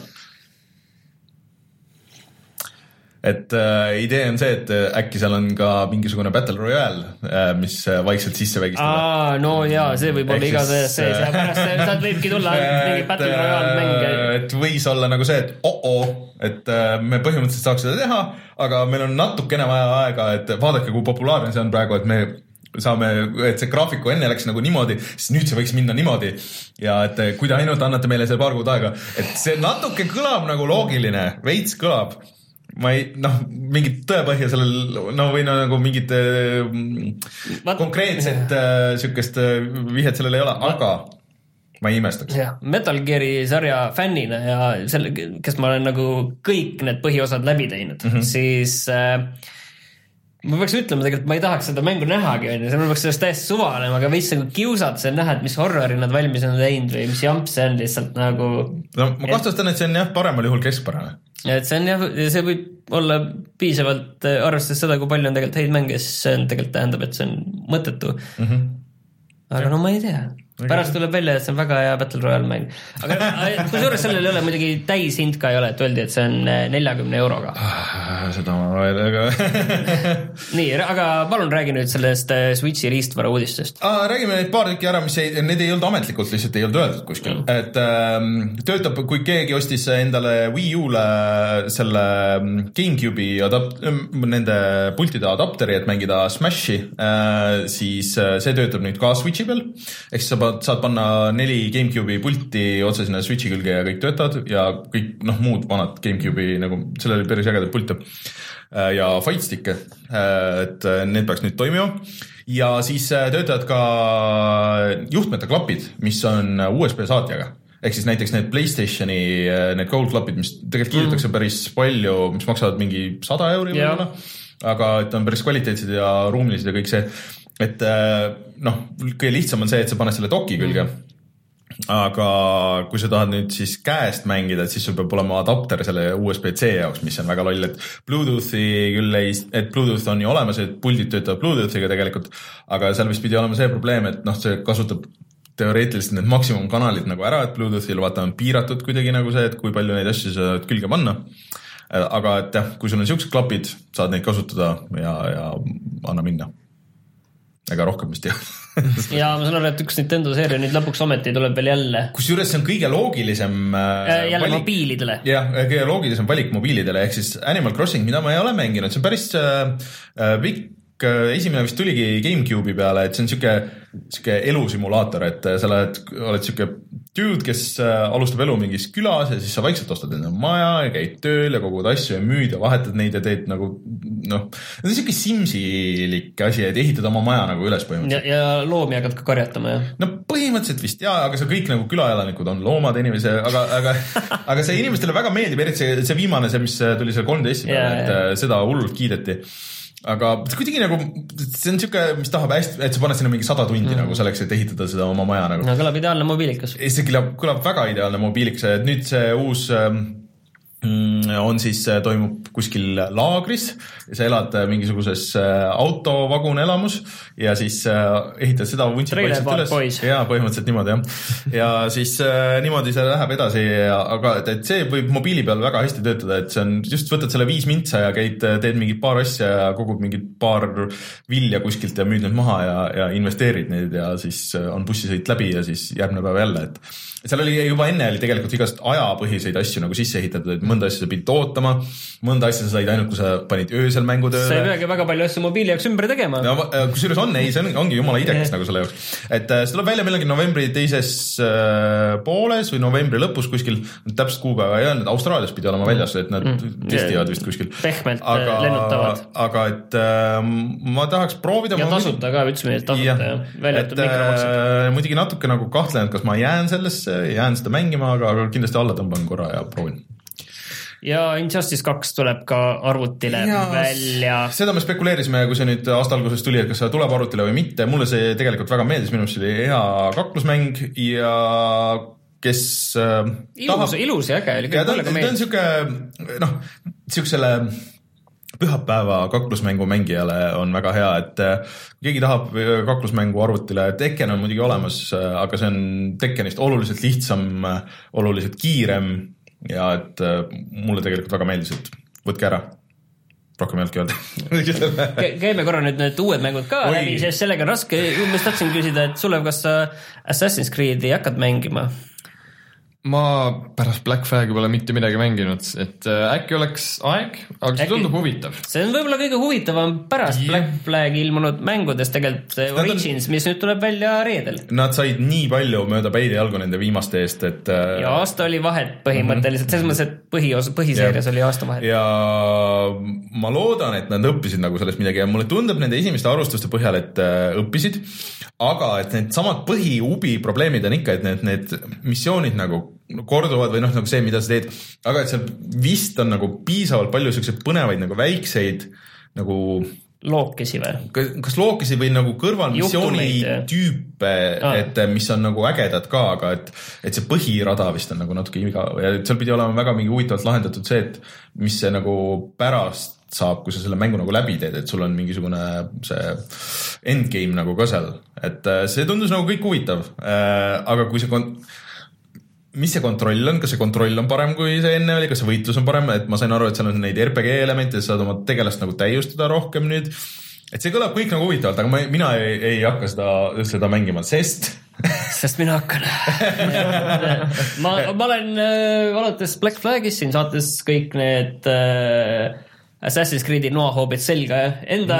Et äh, idee on see, et äh, äkki seal on ka mingisugune Battle Royale äh,, mis äh, vaikselt sisse vägistada. aa, no jaa, see võib olla asjas sees ja äh, pärast sealt võibki tulla *laughs* mingi Battle Royale mäng. et võis olla nagu see, et oh-oh, et äh, me põhimõtteliselt saaks seda teha, aga meil on natukene vaja aega, et vaadake, kui populaarne see on praegu, et me saame, et see graafiku enne läks nagu niimoodi, siis nüüd see võiks minna niimoodi. ja et kui te ainult annate meile see paar kuud aega, et see natuke kõlab nagu loogiline, veits kõlab ma ei, noh, mingit tõepõhja sellel, no või no nagu mingit äh, Vaat- konkreetset äh, sihukest äh, vihjet sellel ei ole, aga ma ei imestaks. jah, Metal Gear'i sarja fännina ja selle, kes ma olen nagu kõik need põhiosad läbi teinud mm, -hmm. siis äh, ma peaks ütlema tegelikult, ma ei tahaks seda mängu nähagi, onju, see peaks sellest täiesti suva olema, aga veits nagu kiusad see näha, et mis horrori nad valmis on teinud või mis jamp see on lihtsalt nagu. no ma kahtlustan, et see on jah, paremal juhul keskpärane. Et see on jah, see võib olla piisavalt, arvestades seda, kui palju on tegelikult häid mänge, siis see on tegelikult tähendab, et see on mõttetu mm. -hmm. aga no ma ei tea, pärast tuleb välja, et see on väga hea Battle Royale mäng. aga *laughs* kusjuures sellel ei ole muidugi täishind ka ei ole, et öeldi, et see on neljakümne euroga. seda ma veel, aga *laughs* nii, aga palun räägi nüüd sellest äh, Switchi riistvara uudistest. ah,. räägime neid paar tükki ära, mis ei, need ei olnud ametlikult, lihtsalt ei olnud öeldud kuskil mm., et ähm, töötab, kui keegi ostis endale Wii U-le selle ähm, GameCube'i adapt-, nende pultide adapteri, et mängida Smashi äh,, siis see töötab nüüd ka Switchi peal. ehk siis sa pa- saad panna neli GameCube'i pulti otse sinna Switchi külge ja kõik töötavad ja kõik noh, muud vanad GameCube'i nagu, sellel oli päris ägedaid pilte äh, ja fight stick'e, et äh, need peaks nüüd toimima. Ja siis äh, töötavad ka juhtmete klapid, mis on USB saatjaga. Ehk siis näiteks need Playstationi äh, need gold klapid, mis tegelikult kiidetakse mm. päris palju, mis maksavad mingi sada euri võib-olla, aga et on päris kvaliteetsed ja ruumilised ja kõik see, et äh, noh, kõige lihtsam on see, et sa paned selle doki külge mm aga kui sa tahad nüüd siis käest mängida, siis sul peab olema adapter selle USB-C jaoks, mis on väga loll, et Bluetoothi küll ei, et Bluetooth on ju olemas, et puldid töötavad Bluetoothiga tegelikult, aga seal vist pidi olema see probleem, et noh, see kasutab teoreetiliselt need maksimumkanalid nagu ära, et Bluetoothil vaata on piiratud kuidagi nagu see, et kui palju neid asju sa saad külge panna. aga et jah, kui sul on siuksed klapid, saad neid kasutada ja, ja anna minna. Ega rohkem vist ei ole *laughs* ja ma saan aru, et üks Nintendo seeria nüüd lõpuks ometi tuleb veel jälle, kusjuures see on kõige loogilisem äh, jälle valik- mobiilidele. jah, kõige loogilisem valik mobiilidele ehk siis Animal Crossing, mida ma ei ole mänginud, see on päris äh, äh, pikk äh, esimene vist tuligi GameCube'i peale, et see on sihuke, sihuke elusimulaator, et äh, sa lähed, oled sihuke dude, kes äh, alustab elu mingis külas ja siis sa vaikselt ostad endale maja ja käid tööl ja kogud asju ja müüd ja vahetad neid ja teed nagu noh, see on sihuke Simsi-lik asi, et ehitad oma maja nagu üles põhimõtteliselt. ja, ja loomi hakkad ka karjatama, jah? no põhimõtteliselt vist jaa, aga see kõik nagu külaelanikud on loomad inimese, aga, aga, *laughs* aga see inimestele väga meeldib, eriti see, see viimane, see, mis tuli seal 13 peale et jaa. äh, seda hullult kiideti. Aga kuidagi nagu, see on siuke, mis tahab hästi, et sa paned sinna mingi sada tundi mm. nagu selleks, et ehitada seda oma maja nagu. no kõlab ideaalne mobiilikas. see kõlab, kõlab väga ideaalne mobiilikas, et nüüd see uus ähm, on siis, toimub kuskil laagris sa elad äh, mingisuguses äh, autovagunielamus ja siis äh, ehitad seda vuntsi Trailer vaikselt Park üles ja põhimõtteliselt niimoodi jah. ja siis äh, niimoodi see läheb edasi, aga et, see võib mobiili peal väga hästi töötada, et see on just võtad selle viis mintsa ja käid, teed mingid paar asja ja kogud mingid paar vilja kuskilt ja müüd need maha ja, ja investeerid neid ja siis äh, on bussisõit läbi ja siis järgmine päev jälle, et seal oli juba enne oli tegelikult igast ajapõhiseid asju nagu sisse ehitatud, et mõnda asja sa pidid ootama, mõnda asja sa said ainult, kui sa panid öösel mängu sa ei tööle. peagi väga palju asju mobiili jaoks ümber tegema. no va- äh, kusjuures on, ei, see on, ongi jumala idekas *laughs* nagu selle jaoks. et äh, see tuleb välja millalgi novembri teises äh, pooles või novembri lõpus kuskil, täpset kuupäeva ei öelnud, Austraalias pidi olema väljas, et nad mm. testivad vist kuskil. pehmelt aga, lennutavad. aga et äh, ma tahaks proovida. ja tasuta ka, ütlesime, et tasuta jah, välja et arvatud mikromaksed. äh, muidugi natuke nagu kahtlen, et kas ma jään sellesse, jään seda mängima, aga, aga kindlasti alla tõmban korra ja proovin. ja Injustice kaks tuleb ka arvutile ja, välja. seda me spekuleerisime, kui see nüüd aasta alguses tuli, et kas see tuleb arvutile või mitte, mulle see tegelikult väga meeldis, minu meelest see oli hea kaklusmäng ja kes äh, ilus, ilus ja äge oli ta on, sihuke noh, siuksele pühapäeva kaklusmängu mängijale on väga hea, et äh, kui keegi tahab äh, kaklusmängu arvutile, Tekken on muidugi olemas, aga see on Tekkenist oluliselt lihtsam, oluliselt kiirem ja et äh, mulle tegelikult väga meeldis, et võtke ära. rohkem ei olnudki öelda. *laughs* käime korra nüüd need uued mängud ka Oi. läbi, sest sellega on raske, ma just tahtsin küsida, et Sulev, kas sa Assassin's Creed'i hakkad mängima? Ma pärast Black Flag'i pole mitte midagi mänginud, et äh, äkki oleks aeg, aga see Äkki- tundub huvitav. see on võib-olla kõige huvitavam pärast Jah. Black Flag'i ilmunud mängudest tegelikult Nad on- Origins, mis nüüd tuleb välja reedel. Nad said nii palju mööda päid ja jalgu nende viimaste eest, et äh, ja aasta oli vahet põhimõtteliselt, selles mõttes, et põhiosa, põhiseerias oli aasta vahet. ja ma loodan, et nad õppisid nagu sellest midagi ja mulle tundub nende esimeste arvustuste põhjal, et äh, õppisid, aga et needsamad põhiubi probleemid on ikka, et need, need missioonid nagu korduvad või noh, nagu see, mida sa teed, aga et seal vist on nagu piisavalt palju siukseid põnevaid nagu väikseid nagu lookesi või? kas lookisi või nagu kõrvalmissiooni tüüpe Aa. et mis on nagu ägedad ka, aga et, et see põhirada vist on nagu natuke igav ja seal pidi olema väga mingi huvitavalt lahendatud see, et mis see nagu pärast saab, kui sa selle mängu nagu läbi teed, et sul on mingisugune see endgame nagu ka seal, et äh, see tundus nagu kõik huvitav. aga kui see mis see kontroll on, kas see kontroll on parem, kui see enne oli, kas see võitlus on parem, et ma sain aru, et seal on neid RPG elemente, sa saad oma tegelast nagu täiustada rohkem nüüd. et see kõlab kõik nagu huvitavalt, aga ma, mina ei, ei hakka seda, seda mängima, sest *laughs* sest mina hakkan. ma, ma olen äh, alates Black Flagist siin saates kõik need äh, Assassin's Creed'i noahoobid selga enda,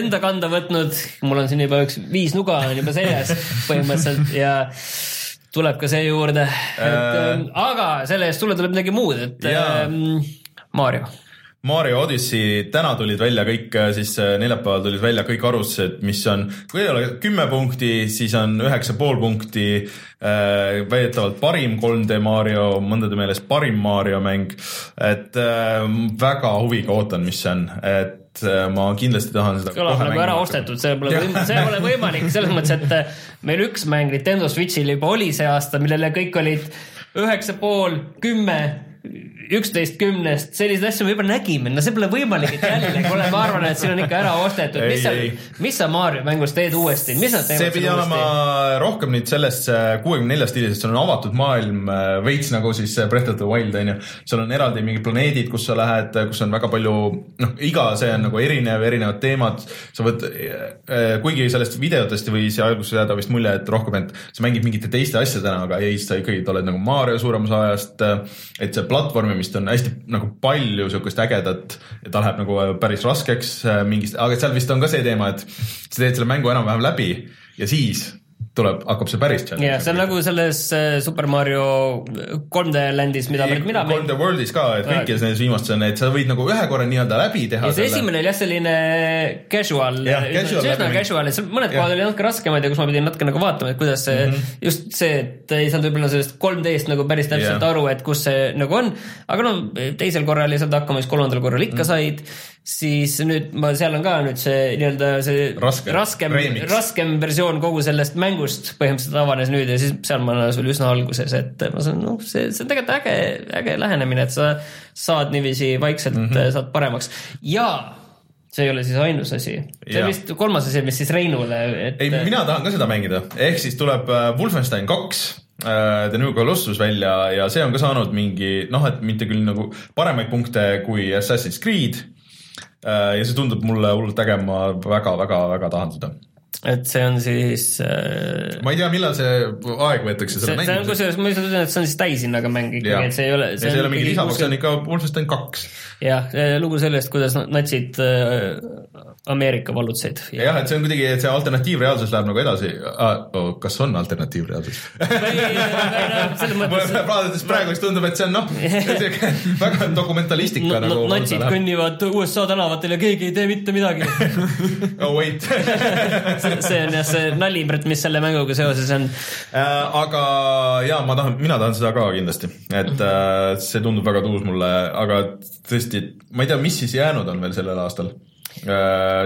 enda kanda võtnud. mul on siin juba üks viis nuga on juba seljas põhimõtteliselt ja tuleb ka see juurde et, äh,. aga selle eest sulle tuleb midagi muud, et Jaa. äh, Mario. Mario Odyssey, täna tulid välja kõik, siis äh, neljapäeval tulid välja kõik arvustused, mis on, kui ei ole kümme punkti, siis on üheksa pool punkti äh,. väidetavalt parim 3D Mario, mõndade meelest parim Mario mäng. et äh, väga huviga ootan, mis see on, et äh, ma kindlasti tahan seda. kõlab nagu ära ostetud, see pole, see pole *laughs* võimalik selles mõttes, et äh, meil üks mäng Nintendo Switch'il juba oli see aasta, millele kõik olid üheksa pool, kümme, üksteist kümnest, selliseid asju me juba nägime, no see pole võimalik, et jälle, kuule, ma arvan, et siin on ikka ära ostetud, mis sa mis sa Mario mängus teed uuesti, mis nad see teevad pidi olema rohkem nüüd selles kuuekümne nelja stiilis, et sul on avatud maailm äh, veits nagu siis äh, Breath of the Wild on ju. seal on eraldi mingid planeedid, kus sa lähed, kus on väga palju, noh, iga see on nagu erinev, erinevad teemad. sa võd, kuigi sellest videotest võis alguses jääda vist mulje, et rohkem, et sa mängid mingite teiste asjadena, aga ei, sa ikkagi oled nagu Mario suurem osa ajast. et see platvormimist on hästi nagu palju sihukest ägedat ja ta läheb nagu päris raskeks äh, mingist, aga seal vist on ka see teema, et sa teed selle mängu enam-vähem läbi ja siis tuleb, hakkab see päris challenge. ja see on nagu selles äh, Super Mario 3D Landis, mida Ei, mina Call the World'is ka, et kõikides nendes viimastes on, et sa võid nagu ühe korra nii-öelda läbi teha. ja see esimene oli jah selline casual, Jah, casual üsna casual, et seal mõned Jah. kohad olid natuke raskemad ja kus ma pidin natuke nagu vaatama, et kuidas see mm, -hmm. just see, et ei saanud võib-olla sellest 3D-st nagu päris täpselt Jah. yeah. aru, et kus see nagu on. aga no teisel korral ei saanud hakkama, siis kolmandal korral ikka mm -hmm. said. Siis nüüd ma, seal on ka nüüd see nii-öelda see Raske, raskem, remix. raskem versioon kogu sellest mängust põhimõtteliselt avanes nüüd ja siis seal ma olen sul üsna alguses, et ma saan, noh, see, see on tegelikult äge, äge lähenemine, et sa saad niiviisi vaikselt mm, -hmm. saad paremaks ja see ei ole siis ainus asi, see on vist kolmas asi, mis siis Reinule, et ei, mina tahan ka seda mängida, ehk siis tuleb äh, Wolfenstein kaks äh, The New Colossus välja ja see on ka saanud mingi noh, et mitte küll nagu paremaid punkte kui Assassin's Creed. Ja see tundub mulle hullult äge, ma väga-väga-väga tahan seda. Et see on siis äh, ma ei tea, millal see aeg võetakse selle see on kusjuures, ma ütlen, et see on siis täishinnaga mäng ikkagi, et see ei ole. see ei ole mingi lisapaks, see on ikka Wolfenstein kaks. jah, lugu sellest, kuidas natsid äh, Ameerika vallutasid. jah, et see on kuidagi, et see alternatiivreaalsus läheb nagu edasi ah,. Oh, kas on alternatiivreaalsus? vaadates praegu siis tundub, et see on noh, väga dokumentalistika no, nagu. natsid kõnnivad USA tänavatel ja keegi ei tee mitte midagi. *laughs* oh wait *laughs* see on jah see nali, mis selle mänguga seoses on. Äh, aga ja ma tahan, mina tahan seda ka kindlasti, et äh, see tundub väga tuus mulle, aga tõesti, ma ei tea, mis siis jäänud on veel sellel aastal.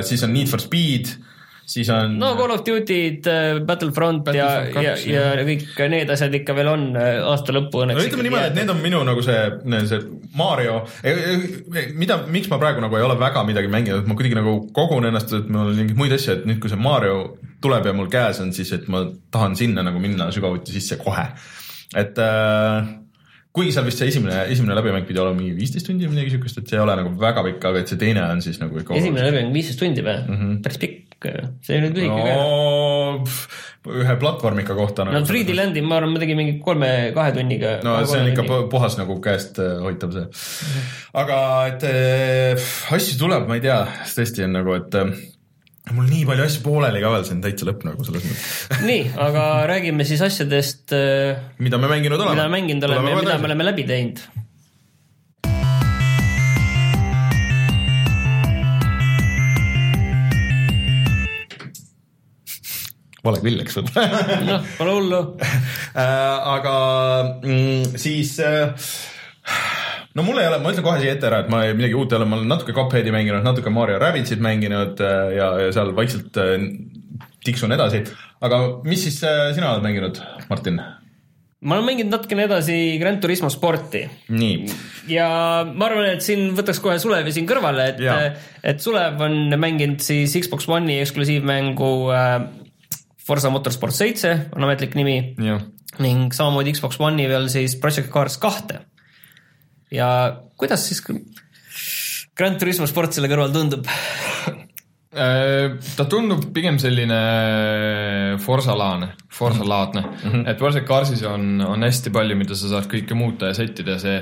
siis on Need for Speed, siis on no Call of Duty'd, Battlefront ja, Battlefront ja, kaks, ja kõik need asjad ikka veel on äh, aasta lõppu no õnneks. ütleme niimoodi, et need on minu nagu see, see Mario, mida, miks ma praegu nagu ei ole väga midagi mänginud, ma kuidagi nagu kogun ennast, et mul on mingeid muid asju, et nüüd, kui see Mario tuleb ja mul käes on, siis et ma tahan sinna nagu minna sügavuti sisse kohe. et äh, kuigi seal vist see esimene, esimene läbimäng pidi olema mingi viisteist tundi või midagi siukest, et see ei ole nagu väga pikk, aga et see teine on siis nagu ikka esimene läbi on viisteist tundi või mm? Mhm. -hmm. päris pikk, see ei olnud lühike ka. no,. ühe platvormika kohta no 3D Landi, ma arvan, ma tegin mingi kolme-kahe tunniga. no see on ikka pu- puhas nagu käest äh, hoitav see. aga et äh, asju tuleb, ma ei tea, tõesti on nagu, et äh, mul nii palju asju pooleli ka veel, see on täitsa lõpp nagu selles mõttes. *laughs* nii, aga räägime siis asjadest, mida me mänginud oleme. mida mänginud oleme ja mida me oleme läbi teinud. Vale küll, eks võib-olla. noh, pole hullu. *laughs* aga mm, siis äh, no mul ei ole, ma ütlen kohe siia ette ära, et ma ei- midagi uut ei ole, ma olen natuke Cupheadi mänginud, natuke Mario Rabbitsit mänginud äh, ja, ja seal vaikselt äh, tiksun edasi. aga mis siis äh, sina oled mänginud, Martin? ma olen mänginud natukene edasi Gran Turismo sporti ja ma arvan, et siin võtaks kohe Sulevi siin kõrvale, et, et Sulev on mänginud siis Xbox One'i eksklusiivmängu äh, Forsa Motorsport seitse on ametlik nimi jah, ning samamoodi Xbox One'i peal siis Project Cars kahte. ja kuidas siis Gran Turismo sport selle kõrval tundub? Äh, ta tundub pigem selline Forsa-laadne, Forsa-laadne mm, -hmm. et Project Carsis on, on hästi palju, mida sa saad kõike muuta ja sättida ja see,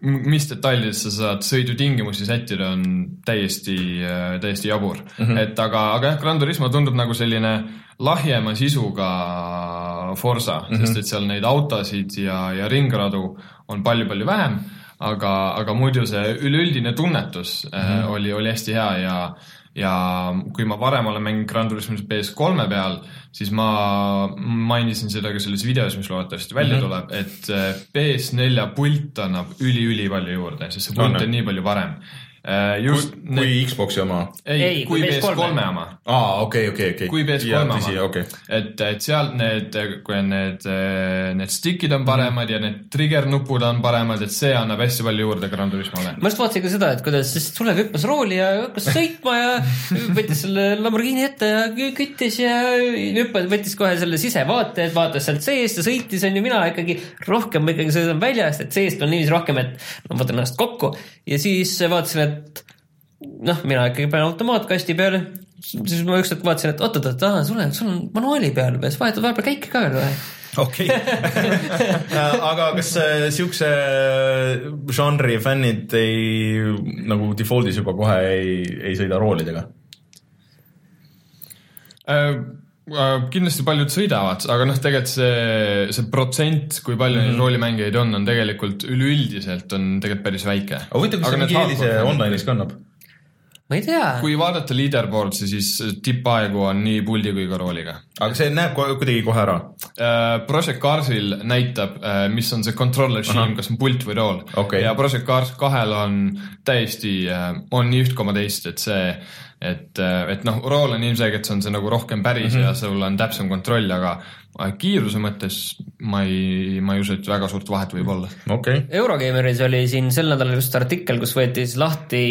mis detailides sa saad sõidutingimusi sättida, on täiesti, täiesti jabur mm. -hmm. et aga, aga jah, Gran Turismo tundub nagu selline lahjema sisuga Forsa mm, -hmm. sest et seal neid autosid ja, ja ringradu on palju-palju vähem, aga, aga muidu see üleüldine tunnetus mm -hmm. oli, oli hästi hea ja ja kui ma varem olen mänginud Gran Turismo PS3 peal, siis ma mainisin seda ka selles videos, mis loodetavasti välja mm -hmm. tuleb, et äh, PS4 pult annab üli-üli palju juurde, sest see pult On, nii palju parem. Just kui, kui Xbox'i oma. ei, Ei, kui kui PS3 PS3 oma aa, okei, okei, okei. kui PS3 oma okei. et, et seal need, kui on need, need stick'id on paremad ja need trigger nupud on paremad, et see annab hästi palju juurde Gran Turismole. ma just vaatasin ka seda, et kuidas siis Sulev hüppas rooli ja hakkas sõitma ja võttis selle Lamborghini ette ja kü- küttis ja hüppas, võttis kohe selle sisevaate, et vaatas sealt seest ja sõitis, on ju, mina ikkagi rohkem ikkagi sõidan väljast, et seest on niiviisi rohkem, et ma võtan ennast kokku ja siis vaatasin, et noh, mina ikkagi panen automaatkasti peale, siis ma ükskord vaatasin, et oot-oot-oot, aa, sul on, sul on manuaali peal peal, siis vahetad vahepeal käike ka veel või? okei, *laughs* aga kas äh, siukse žanri fännid ei nagu default'is juba kohe ei, ei sõida roolidega? Äh, kindlasti paljud sõidavad, aga noh, tegelikult see, see protsent, kui palju Mhm. neid roolimängijaid on, on tegelikult üleüldiselt on tegelikult päris väike. aga huvitav, kas see mingi eelise online'is ka annab? ma ei tea. kui vaadata leaderboard'i, siis tippaegu on nii puldi kui ka rooliga. aga see näeb ko- kuidagi kohe ära. Uh, Project Carsil näitab, mis on see control regime, kas on pult või rool Okei. ja Project Cars kahel on täiesti, on nii üht koma teist, et see, et, et noh, rool on ilmselgelt, see on see nagu rohkem päris mm -hmm. ja sul on täpsem kontroll, aga kiiruse mõttes ma ei, ma ei usu, et väga suurt vahet võib olla. okei okay., Eurogeimeris oli siin sel nädalal just artikkel, kus võeti siis lahti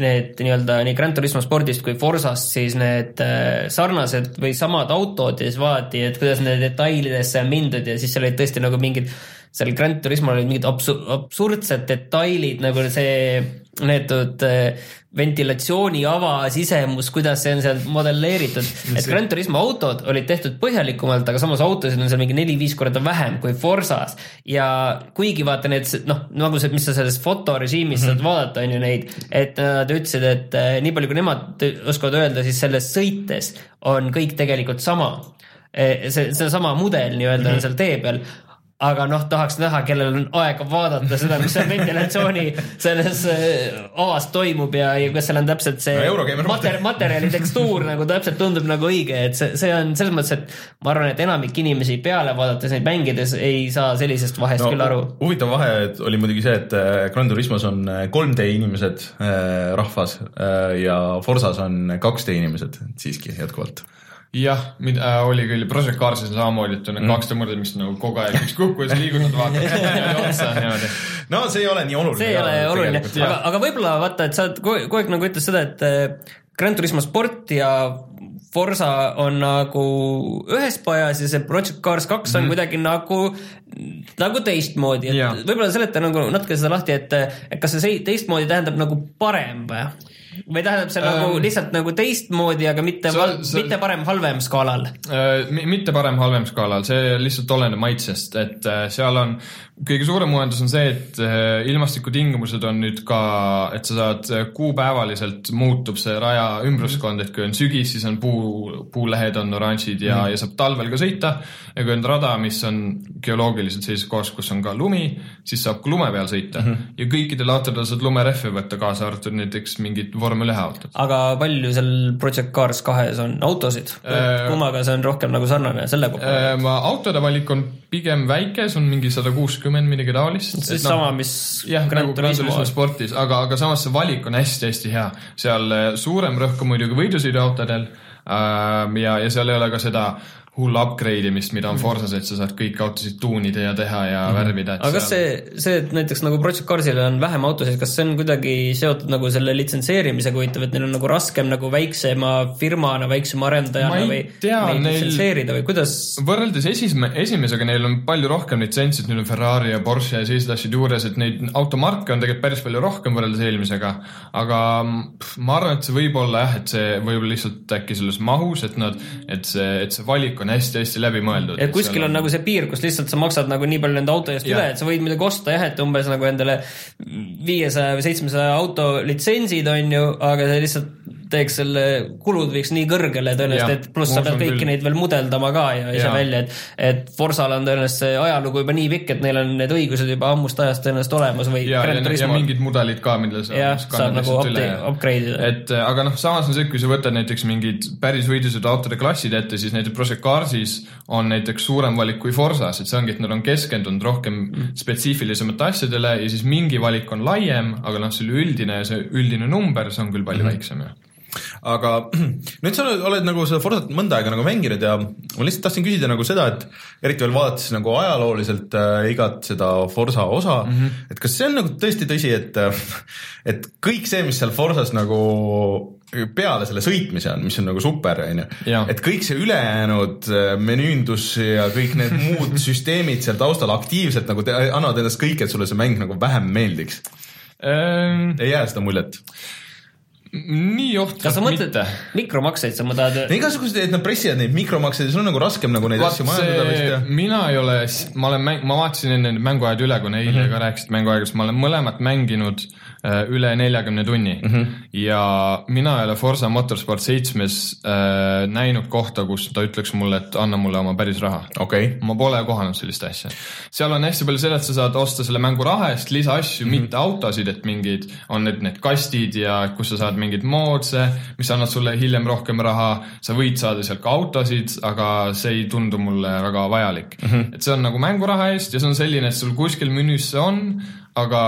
need nii-öelda nii Gran Turismo spordist kui Forsast siis need äh, sarnased või samad autod ja siis vaadati, et kuidas nende detailidesse on mindud ja siis seal olid tõesti nagu mingid, seal Gran Turismol olid mingid absu-, absurdsed detailid nagu see neetud äh, ventilatsiooniava sisemus, kuidas see on seal modelleeritud, et Gran Turismo autod olid tehtud põhjalikumalt, aga samas autosid on seal mingi neli-viis korda vähem kui Forsas ja kuigi vaata need noh, nagu see, mis sa selles fotorežiimis saad vaadata, on ju neid, et nad ütlesid, et äh, nii palju, kui nemad oskavad öelda, siis selles sõites on kõik tegelikult sama. see, seesama mudel nii-öelda on seal tee peal aga noh, tahaks näha, kellel on aega vaadata seda, mis seal ventilatsiooni selles avas toimub ja, ja kas seal on täpselt see No mater, materjali tekstuur nagu täpselt tundub nagu õige, et see, see on selles mõttes, et ma arvan, et enamik inimesi peale vaadates neid mängides ei saa sellisest vahest no, küll aru. huvitav vahe oli muidugi see, et äh, Gran Turismos on 3D inimesed äh, rahvas äh, ja Forsas on 2D inimesed siiski jätkuvalt. jah, mida äh, oli küll, Project Carsis on samamoodi, et on need kaks tõmmurd, mis nagu kogu aeg üks kukkus, liigutad, vaatad otsa niimoodi. no see ei ole nii oluline. see ei ole oluline, aga, aga võib-olla vaata, et sa oled kogu aeg nagu ütles seda, et äh, Gran Turismo sport ja Forsa on nagu ühes pajas ja see Project Cars kaks on mm kuidagi nagu, nagu teistmoodi, et võib-olla seleta nagu natuke seda lahti, et, et kas see teistmoodi tähendab nagu parem või? Või tähendab see nagu Ähm, lihtsalt nagu teistmoodi, aga mitte mitte parem-halvem skaalal? Äh, Mi- mitte parem-halvem skaalal, see lihtsalt oleneb maitsest, et äh, seal on, kõige suurem uuendus on see, et äh, ilmastikutingimused on nüüd ka, et sa saad äh, kuupäevaliselt muutub see raja ümbruskond, et kui on sügis, siis on puu, puulehed on oranžid ja mm., ja saab talvel ka sõita ja kui on rada, mis on geoloogiliselt sellises kohas, kus on ka lumi, siis saab ka lume peal sõita mm -hmm. ja kõikidel autodel saad lumerehve võtta, kaasa arvatud näiteks mingid vormel ühe autod. aga palju seal Project Cars kahes on autosid Äh,? kummaga see on rohkem nagu sarnane selle pealt? ma autode valik on pigem väike, see on mingi sada kuuskümmend midagi taolist. siis sama, mis jah, nagu Gran Turismo spordis, aga, aga samas see valik on hästi-hästi hea. seal äh, suurem rõhk on muidugi võidusõiduautodel äh, ja, ja seal ei ole ka seda hullu upgrade imist, mida on Forsas, et sa saad kõiki autosid tuunida ja teha ja mm -hmm. värvida. aga kas see, see, et näiteks nagu Project Carsil on vähem autosid, kas see on kuidagi seotud nagu selle litsenseerimisega huvitav, et neil on nagu raskem nagu väiksema firmana, väiksema arendajana või tea, neid neil- litsenseerida või kuidas? võrreldes esime-, esimesega neil on palju rohkem litsentse, et neil on Ferrari ja Porsche ja sellised asjad juures, et neid automarke on tegelikult päris palju rohkem võrreldes eelmisega. aga pff, ma arvan, et see võib olla jah, et see võib olla lihtsalt äkki selles mahus, et nad, et see, et see valik on hästi-hästi läbimõeldud. et kuskil on nagu see piir, kus lihtsalt sa maksad nagu nii palju nende auto eest Jah. üle, et sa võid midagi osta jah, et umbes nagu endale viiesaja või seitsmesaja auto litsentsid on ju, aga see lihtsalt teeks selle kulud viiks nii kõrgele tõenäoliselt, et pluss sa pead kõiki küll. neid veel mudeldama ka ja ise välja, et, et Forsal on tõenäoliselt see ajalugu juba nii pikk, et neil on need õigused juba ammust ajast tõenäoliselt olemas või ja, ja, ja mingid mudelid ka, mille sa Jah, saab nagu upgrade ida. et äh, aga noh, samas on see, et kui sa võtad näiteks mingid päris võidusõidu autode klassid ette, siis näiteks Project Carsis on näiteks suurem valik kui Forsas, et see ongi, et nad on keskendunud rohkem Mm. spetsiifilisemate asjadele ja siis mingi valik on laiem, aga noh, see üldine, see üldine number, see on küll Mm. palju väiksem jah. Aga *clears throat* nüüd sa oled, oled nagu seda Forsat mõnda aega nagu mänginud ja ma lihtsalt tahtsin küsida nagu seda, et eriti veel vaadates nagu ajalooliselt äh, igat seda Forsa osa mm, -hmm. et kas see on nagu tõesti tõsi, et äh, et kõik see, mis seal Forsas nagu peale selle sõitmise on, mis on nagu super, on ju et kõik see ülejäänud äh, menüündus ja kõik need *laughs* muud süsteemid seal taustal aktiivselt nagu te, annavad endast kõik, et sulle see mäng nagu vähem meeldiks. ei jää seda muljet? Nii kas ohtralt sa mõtled mitte. mikromakseid, sa mõtled? igasugused, et nad pressivad neid mikromakseid ja sul on nagu raskem nagu neid asju majandada vist ja. mina ei ole, ma olen ma vaatasin enne need mänguajad üle, kuna eile mm -hmm. ka rääkisid mänguaegadest, ma olen mõlemat mänginud äh, üle neljakümne tunni mm. -hmm. ja mina ei ole Forsa Motorsport seitsmes äh, näinud kohta, kus ta ütleks mulle, et anna mulle oma päris raha okei okay., ma pole kohanud sellist asja. seal on hästi palju seda, et sa saad osta selle mängu raha eest lisaasju mm, -hmm. mitte autosid, et mingid on need, need kastid ja kus sa saad mingeid moodse, mis annavad sulle hiljem rohkem raha, sa võid saada sealt ka autosid, aga see ei tundu mulle väga vajalik mm. -hmm. et see on nagu mänguraha eest ja see on selline, et sul kuskil menüüs see on, aga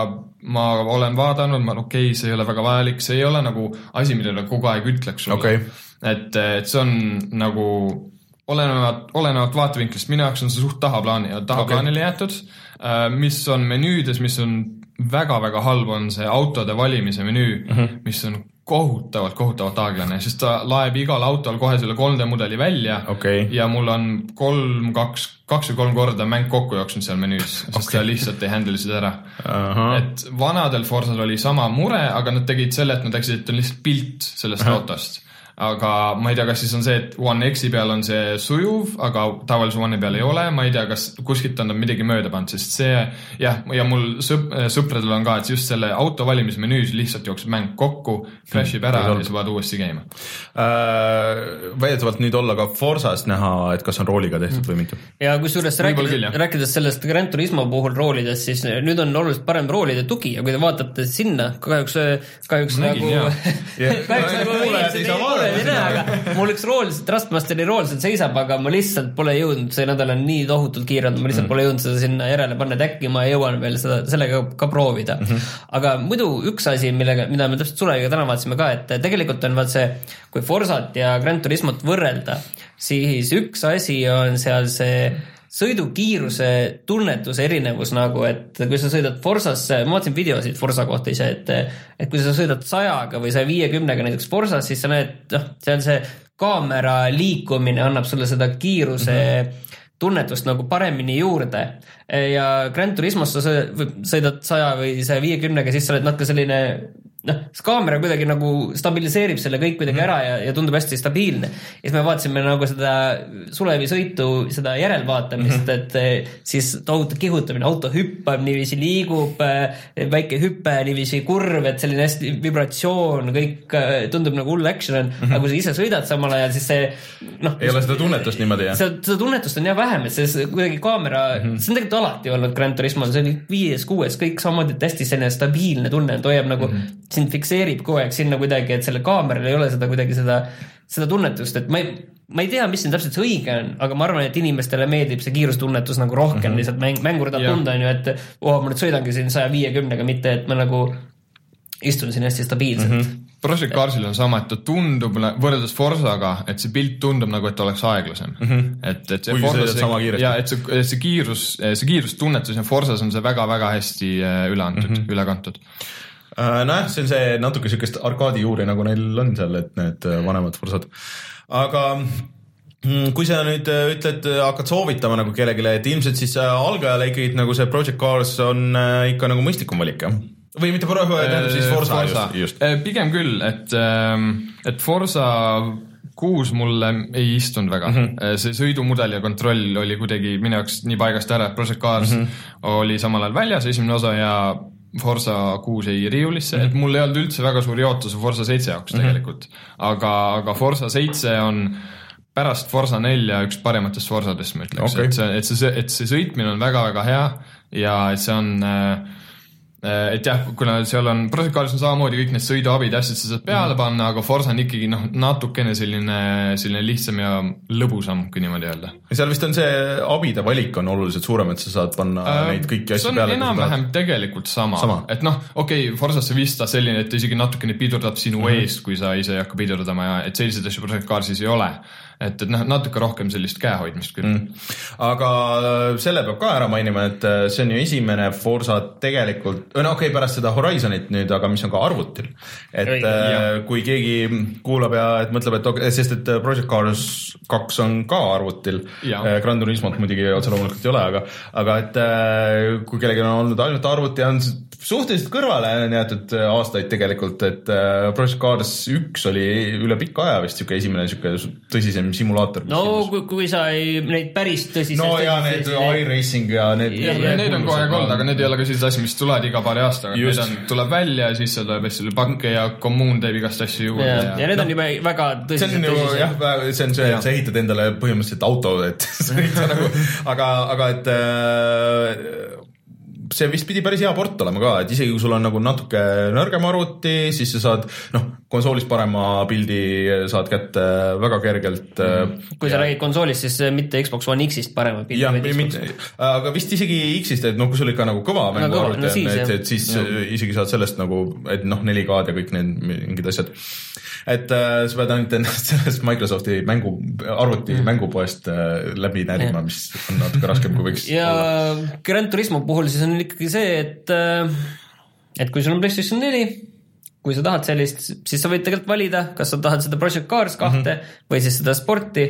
ma olen vaadanud, ma okei okay,, see ei ole väga vajalik, see ei ole nagu asi, millele kogu aeg ütleks sulle Okei. et, et see on nagu olenevalt, olenevalt vaatevinklist, minu jaoks on see suht tahaplaani, tahaplaanile jäetud. mis on menüüdes, mis on väga-väga halb, on see autode valimise menüü mm, -hmm. mis on kohutavalt, kohutavalt aeglane, sest ta laeb igal autol kohe selle 3D mudeli välja Okei. ja mul on kolm, kaks, kaks või kolm korda mäng kokku jooksnud seal menüüs, sest okay. ta lihtsalt ei handle seda ära. et vanadel Forsal oli sama mure, aga nad tegid selle, et nad läksid, et on lihtsalt pilt sellest autost. Aga ma ei tea, kas siis on see, et One X-i peal on see sujuv, aga tavalise One'i peal ei ole, ma ei tea, kas kuskilt on nad midagi mööda pannud, sest see jah, ja mul sõp-, sõpradel on ka, et just selle auto valimismenüüs lihtsalt jookseb mäng kokku, crash ib ära ja sa pead uuesti käima. Äh, väidetavalt nüüd olla ka Forsas näha, et kas on rooliga tehtud või mitte. ja kusjuures rääkides, rääkides sellest Gran Turismo puhul roolidest, siis nüüd on oluliselt parem roolide tugi ja kui te vaatate sinna, kahjuks, kahjuks nägin, nagu *laughs* kahjuks Ja- nagu inimesed ei saa vaadata ei näe, aga mul üks rool, Trustmasteri rool seal seisab, aga ma lihtsalt pole jõudnud, see nädal on nii tohutult kiire olnud, ma lihtsalt mm. pole jõudnud seda sinna järele panna, et äkki ma jõuan veel seda, sellega ka proovida mm. -hmm. aga muidu üks asi, millega, mida me täpselt Suleviga täna vaatasime ka, et tegelikult on vaat see, kui Forsat ja Gran Turismot võrrelda, siis üks asi on seal see sõidukiiruse tunnetuse erinevus nagu, et kui sa sõidad Forsasse, ma vaatasin videosid Forsa kohta ise, et et kui sa sõidad sajaga või saja viiekümnega näiteks Forsas, siis sa näed, noh, seal see kaamera liikumine annab sulle seda kiiruse mm -hmm tunnetust nagu paremini juurde. Ja Gran Turismos sa sõidad saja või saja viiekümnega, siis sa oled natuke selline noh, see kaamera kuidagi nagu stabiliseerib selle kõik kuidagi ära ja, ja tundub hästi stabiilne. ja siis me vaatasime nagu seda Sulevi sõitu, seda järelvaatamist mm, -hmm. et eh, siis tohutu kihutamine, auto hüppab niiviisi, liigub, väike hüpe, niiviisi kurv, et selline hästi vibratsioon, kõik eh, tundub nagu hull action on mm, -hmm. aga kui sa ise sõidad samal ajal, siis see noh, ei ole seda tunnetust niimoodi jah? seda, seda tunnetust on jah vähem, et see kuidagi kaamera mm, -hmm. see on tegelikult alati olnud Gran Turismol, see oli viies, kuues, kõik samamoodi, et hästi selline stabiilne tunne, et hoiab nagu mm, -hmm. Sind fikseerib kogu aeg sinna kuidagi, et sellel kaameral ei ole seda kuidagi seda, seda tunnetust, et ma ei, ma ei tea, mis siin täpselt see õige on, aga ma arvan, et inimestele meeldib see kiirustunnetus nagu rohkem mm -hmm. lihtsalt mäng, mängur tahab tunda, on ju, et oh, ma nüüd sõidangi siin saja viiekümnega, mitte et ma nagu istun siin hästi stabiilselt mm. -hmm. Project Carsil on sama, et ta tundub võrreldes Forsaga, et see pilt tundub nagu, et oleks aeglasem mm. -hmm. et, et see Kuigi Forsa- sõidad sama kiiresti. ja et see, see kiirus, see kiirustunnetus ja Forsas on see väga-väga hästi äh, üle antud mm, -hmm. üle kantud. Äh, nojah, see on see natuke siukest arkaadi juuri, nagu neil on seal, et need äh, vanemad Forsad. aga mm, kui sa nüüd äh, ütled, hakkad soovitama nagu kellelegi, et ilmselt siis algajale ikkagi nagu see Project Cars on ikka nagu mõistlikum valik jah? või mitte, tähendab siis Forsa, Forsa. just, just.. pigem küll, et, et Forsa kuus mulle ei istunud väga mm, -hmm. see sõidumudel ja kontroll oli kuidagi minu jaoks nii paigast ära, et Project Cars mm -hmm. oli samal ajal väljas, esimene osa ja Forsa kuus jäi riiulisse mm, -hmm. et mul ei olnud üldse väga suuri ootusi Forsa seitse jaoks mm -hmm. tegelikult, aga, aga Forsa seitse on pärast Forsa nelja üks parimatest Forsadest, ma ütleks okay., et see, et see, et see sõitmine on väga-väga hea ja et see on äh, et jah, kuna seal on, Cars on samamoodi kõik need sõiduabid ja asjad sa saad peale panna, aga Forsa on ikkagi noh, natukene selline, selline lihtsam ja lõbusam, kui niimoodi öelda. seal vist on see abide valik on oluliselt suurem, et sa saad panna äh, neid kõiki asju on peale. enam-vähem tegelikult sama, Sama. et noh, okei okay,, Forsas vist ta selline, et ta isegi natukene pidurdab sinu mm Mhm. -hmm. eest, kui sa ise ei hakka pidurdama ja et selliseid asju Carsis ei ole. et, et noh, natuke rohkem sellist käehoidmist küll mm. aga äh, selle peab ka ära mainima, et äh, see on ju esimene Forsa tegelikult, no okei okay,, pärast seda Horizonit nüüd, aga mis on ka arvutil. et Õige, äh, kui keegi kuulab ja et mõtleb, et okei, sest et äh, Project Cars kaks on ka arvutil. Gran Turismot muidugi otse loomulikult ei ole, aga, aga et äh, kui kellelgi on olnud ainult arvuti, on suhteliselt kõrvale on jäetud aastaid tegelikult, et äh, Project Cars üks oli üle pika aja vist siuke esimene siuke tõsisem simulaator. no kui, kui sa ei, neid päris tõsiseid no ja need iRacing ja need. need on kogu aeg olnud, aga need ei ole ka sellised asjad, mis tulevad iga paari aastaga, need on, tuleb välja ja siis seal tuleb hästi palju pakke ja kommuun teeb igast asju juurde ja, ja, ja need on juba väga see tõsised, on ju jah, see on see, et sa ehitad endale põhimõtteliselt auto, et *laughs* nagu, *laughs* aga, aga et äh, see vist pidi päris hea port olema ka, et isegi kui sul on nagu natuke nõrgem arvuti, siis sa saad noh, konsoolis parema pildi saad kätte väga kergelt mm.. kui sa räägid konsoolist, siis mitte Xbox One X-ist parema pildi. jah, mitte, aga vist isegi X-ist, et noh, kui sul ikka nagu kõva mänguarvuti no, on, et, et siis ja. isegi saad sellest nagu, et noh, 4K-d ja kõik need mingid asjad et äh, sa pead ainult ennast *laughs* sellest Microsofti mängu, arvuti mm. mängupoest äh, läbi närima, mis on natuke raskem, kui võiks ja olla. Gran Turismo puhul siis on ikkagi see, et äh, et kui sul on PlayStation neli, kui sa tahad sellist, siis sa võid tegelikult valida, kas sa tahad seda Project Cars kahte mm -hmm. või siis seda sporti.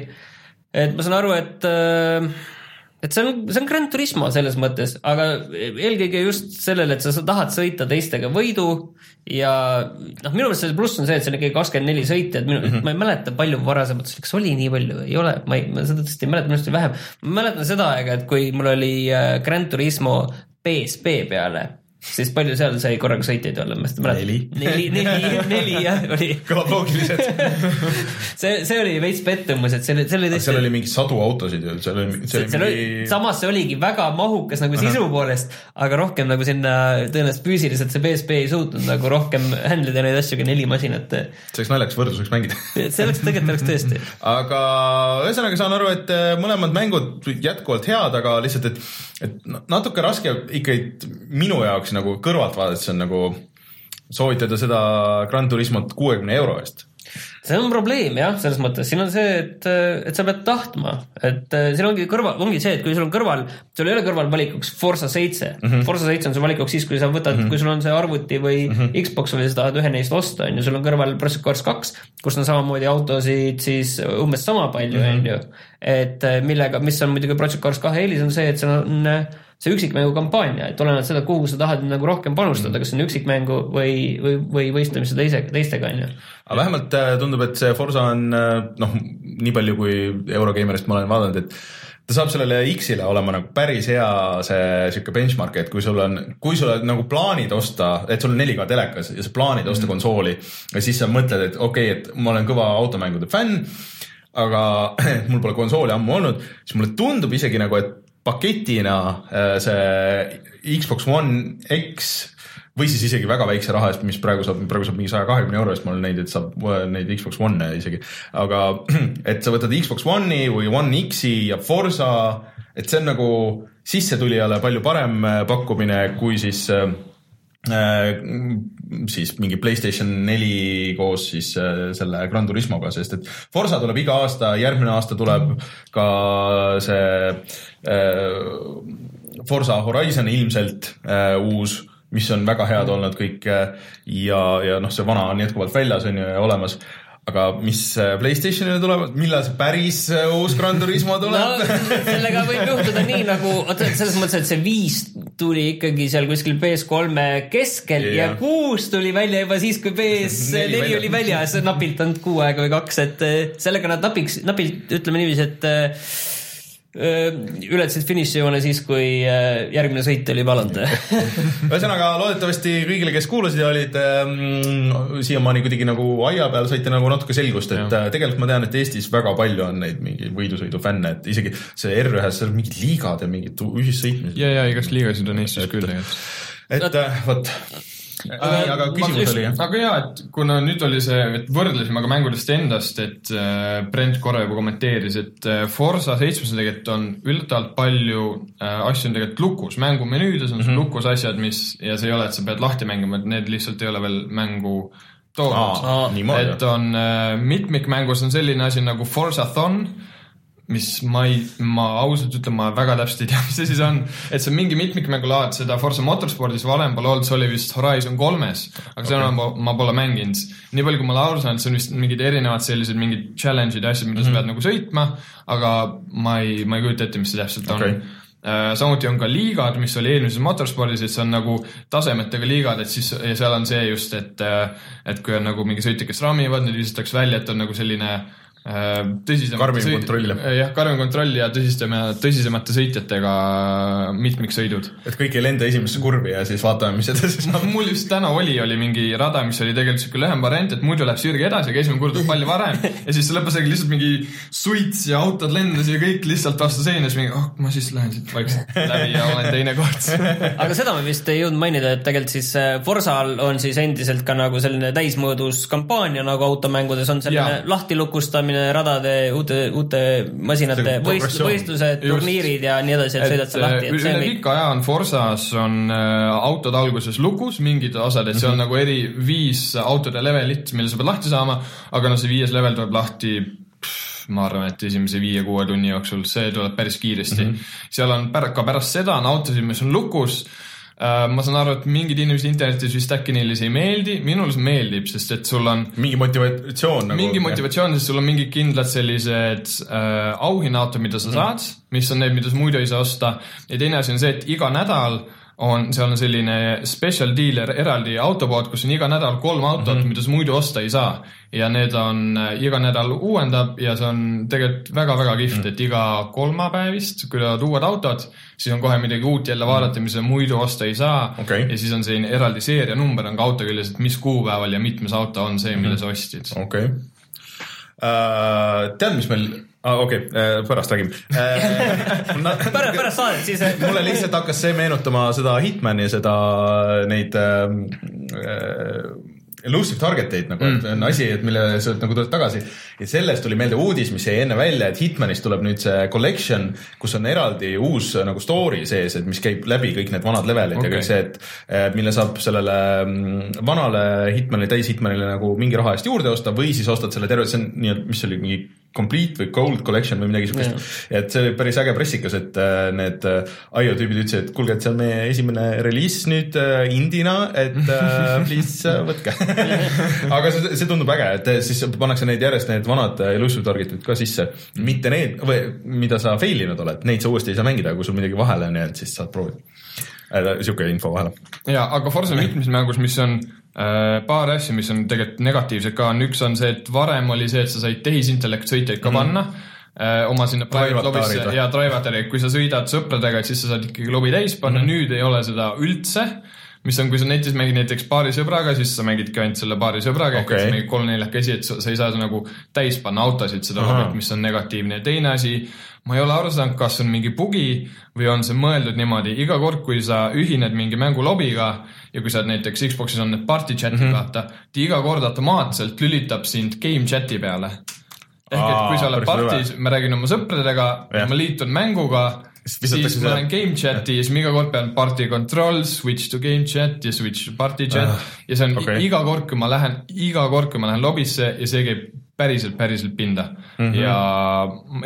et ma saan aru, et äh, et see on, see on Gran Turismo selles mõttes, aga eelkõige just sellele, et sa, sa tahad sõita teistega võidu ja noh, minu meelest see pluss on see, et see on ikkagi kakskümmend neli sõitjat, minu mm, -hmm. ma ei mäleta, palju varasemalt, kas oli nii palju, ei ole, ma ei, ma seda tõesti ei mäleta, minu arust oli vähem. ma mäletan seda aega, et kui mul oli äh, Gran Turismo PSP peale siis palju seal sai korraga sõitjaid olla, ma seda mäletan. neli. neli, neli, neli jah, oli. kõlab loogiliselt *laughs* see, see oli veits pettumus, et see oli tõesti. seal oli mingi sadu autosid ju, seal oli, see oli mingi. samas see oligi väga mahukas nagu sisu poolest, aga rohkem nagu sinna tõenäoliselt füüsiliselt see PSP ei suutnud nagu rohkem handle ida neid asju kui neli masinat. see oleks naljakas võrdluseks mängida *laughs* see oleks, tegelikult oleks tõesti. aga ühesõnaga saan aru, et äh, mõlemad mängud jätkuvalt head, aga lihtsalt, et, et natuke raske ikkagi minu jaoks nagu kõrvalt vaadates on nagu soovitada seda Gran Turismot kuuekümne euro eest see on probleem jah, selles mõttes, siin on see, et, et sa pead tahtma, et äh, siin ongi kõrval, ongi see, et kui sul on kõrval, sul ei ole kõrval valikuks Forsa seitse mm, -hmm. Forsa seitse on sul valikuks siis, kui sa võtad mm, -hmm. kui sul on see arvuti või mm -hmm. Xbox või sa tahad ühe neist osta, on ju, sul on kõrval Project Cars kaks, kus on samamoodi autosid siis umbes sama palju, mhm. on ju. et äh, millega, mis on muidugi Project Cars kahe eelis on see, et seal on äh, see üksikmängu kampaania, et olenevalt seda, kuhu sa tahad nagu rohkem panustada, mm. kas see on üksikmängu või, või, või võistlemise teise, teistega, on ju. aga vähemalt äh, tundub, et see Forsa on äh, noh, nii palju kui Eurogeimerist ma olen vaadanud, et ta saab sellele X-ile olema nagu päris hea see sihuke benchmark, et kui sul on, kui sul on nagu plaanid osta, et sul on 4K telekas ja sa plaanid osta mm. konsooli ja siis sa mõtled, et okei okay,, et ma olen kõva automängude fänn, aga *clears throat* mul pole konsooli ammu olnud, siis mulle tundub isegi nagu, et paketina äh, see Xbox One X või siis isegi väga väikse raha eest, mis praegu saab, praegu saab mingi saja kahekümne euro eest, ma olen näinud, et saab äh, neid Xbox One'e isegi. aga *clears throat* et sa võtad Xbox One'i või One X-i ja Forsa, et see on nagu sissetulijale palju parem äh, pakkumine kui siis äh, siis mingi Playstation neli koos siis selle Gran Turismoga, sest et Forsa tuleb iga aasta, järgmine aasta tuleb ka see Äh, Forsa Horizon ilmselt äh, uus, mis on väga head olnud kõik äh, ja, ja noh, see vana on jätkuvalt väljas on ju ja olemas aga mis Playstationile tuleb, millal see päris uus Gran Turismo tuleb? no, *laughs* sellega võib juhtuda nii nagu, oota, selles mõttes, et see viis tuli ikkagi seal kuskil PS3 keskel yeah. ja kuus tuli välja juba siis, kui PS4 *laughs* oli väljas, napilt ainult kuu aega või kaks, et sellega nad napiks, napilt ütleme niiviisi, et ületasid finišijoone siis, kui järgmine sõit oli valanud *laughs* ühesõnaga loodetavasti kõigile, kes kuulasid ja olid ähm, siiamaani kuidagi nagu aia peal, saite nagu natuke selgust, et ja. tegelikult ma tean, et Eestis väga palju on neid mingi võidusõidu fänne, et isegi see R1-s seal mingid liigad ja mingid ühissõitmised. ja, ja igast liigasid on Eestis küll tegelikult. et vot aga, aga küsimus just, oli jah? aga jaa, et kuna nüüd oli see, et võrdlesime ka mängudest endast, et äh, Brent korra juba kommenteeris, et äh, Forsa seitsmes tegelikult on üllatavalt palju äh, asju on tegelikult lukus, mängumenüüdes on sul mm -hmm. lukus asjad, mis ja see ei ole, et sa pead lahti mängima, et need lihtsalt ei ole veel mängu toonud. et on mitmikmängus on selline asi nagu Forsathon mis ma ei, ma ausalt ütlen, ma väga täpselt ei tea, *laughs* mis see siis on. et see on mingi mitmikmängulaad, seda Forza Motorspordis varem pole olnud, see oli vist Horizon kolmes, aga okay. seda ma, ma pole mänginud. nii palju, kui ma olen aru saanud, see on vist mingid erinevad sellised mingid challenge'id ja asjad, mida mm -hmm. sa mhm. pead nagu sõitma, aga ma ei, ma ei kujuta ette, mis see täpselt on okay äh, samuti on ka liigad, mis oli eelmises motorspordis, et see on nagu tasemetega liigad, et siis ja seal on see just, et, äh, et kui on nagu mingi sõitjad, kes rammivad, need visatakse välja, et on nagu selline tõsisemate Karmim kontroll. jah, karmim kontroll ja tõsisema, tõsisemate sõitjatega mitmiksõidud. et kõik ei lenda esimesse kurvi ja siis vaatame, mis edasi saab. no mul just täna oli, oli mingi rada, mis oli tegelikult siuke lühem variant, et muidu läheb sirge edasi, aga esimene kord tuleb palju varem ja siis lõppes äkki lihtsalt mingi suits ja autod lendasid ja kõik lihtsalt vastu seina, siis mingi, oh, ma siis lähen siit vaikselt läbi ja olen teine kord. *laughs* aga seda me vist ei jõudnud mainida, et tegelikult siis äh, Forsal on siis endiselt ka nagu selline täismõõdus kampaania nagu automängudes on selline lahtilukustamine, radade, uute, uute masinate See võist, võistlused, turniirid ja nii edasi, et sõidad seal lahti, see üle pika aja on Forsas on äh, autod alguses lukus, mingid osad, et seal on nagu eri viis autode levelit, mille sa pead lahti saama, aga noh, see viies level tuleb lahti ma arvan, et esimese viie-kuue tunni jooksul, see tuleb päris kiiresti mm. -hmm. seal on pär- ka pärast seda on autosid, mis on lukus äh,. Ma saan aru, et mingid inimesed internetis vist äkki neile see ei meeldi, minule see meeldib, sest et sul on mingi motivatsioon nagu. mingi motivatsioon, sest sul on mingid kindlad sellised äh, auhinnaauto, mida sa saad, mis on need, mida sa muidu ei saa osta. Ja teine asi on see, et iga nädal on, seal on selline special dealer, eraldi autopood, kus on iga nädal kolm autot mm, -hmm. mida sa muidu osta ei saa. ja need on äh, iga nädal uuendab ja see on tegelikult väga-väga kihvt mm, -hmm. et iga kolmapäev vist, kui tulevad uued autod, siis on kohe midagi uut jälle vaadata, mis sa muidu osta ei saa Okei. ja siis on selline eraldi seerianumber on ka auto küljes, et mis kuupäeval ja mitmes auto on see, mille sa ostsid. okei okay.. tead, mis meil ah,, okei okay,, pärast räägime *laughs* pärast, pärast saadet siis äh, mulle lihtsalt hakkas see meenutama seda Hitmani, seda neid ähm, äh, elusive target eid nagu mm., on asi, et mille sa nagu tuled tagasi ja sellest tuli meelde uudis, mis jäi enne välja, et Hitmanist tuleb nüüd see collection, kus on eraldi uus äh, nagu story sees, et mis käib läbi kõik need vanad levelid okay. ja kõik see, et äh, mille saab sellele mm, vanale Hitmanile, täis Hitmanile nagu mingi raha eest juurde osta või siis ostad selle terve, see on nii, mis see oli, mingi complete või gold collection või midagi siukest. et see oli päris äge pressikas, et äh, need äh, IO tüübid ütlesid, et kuulge, et see on meie esimene reliis nüüd äh, indina, et *laughs* please võtke. *laughs* aga see, see tundub äge, et siis pannakse neid järjest need vanad elusive target'id ka sisse, mitte need või mida sa fail inud oled, neid sa uuesti ei saa mängida, kui sul midagi vahele on jäänud, siis saad proovida. Sihuke info vahele. ja, aga Forza mitmes mängus, mis on äh, paar asja, mis on tegelikult negatiivsed ka, on üks on see, et varem oli see, et sa said tehisintellekt sõitjaid ka panna äh, oma sinna private lobisse ja drive atari, kui sa sõidad sõpradega, et siis sa saad ikkagi lobi täis panna. Mm, -hmm. nüüd ei ole seda üldse mis on, kui sa netis mängid näiteks paari sõbraga, siis sa mängidki ainult selle paari sõbraga okay., ehk kolm-neljakesi, et sa, sa ei saa nagu täis panna autosid seda lobit, mis on negatiivne ja teine asi, ma ei ole aru saanud, kas on mingi bugi või on see mõeldud niimoodi, iga kord, kui sa ühined mingi mängu lobiga ja kui sa oled näiteks Xbox'is on need party chat'id mm. -hmm. vaata, ta iga kord automaatselt lülitab sind game chat'i peale. ehk et kui sa oled partis, ma räägin oma sõpradega ma liitun mänguga, Siis ma lähen game chat'i ja siis ma iga kord pean party control, switch to game chat ja switch to party chat Ah, ja see on okay. iga kord, kui ma lähen, iga kord, kui ma lähen lobisse ja see käib päriselt, päriselt pinda mm. -hmm. ja,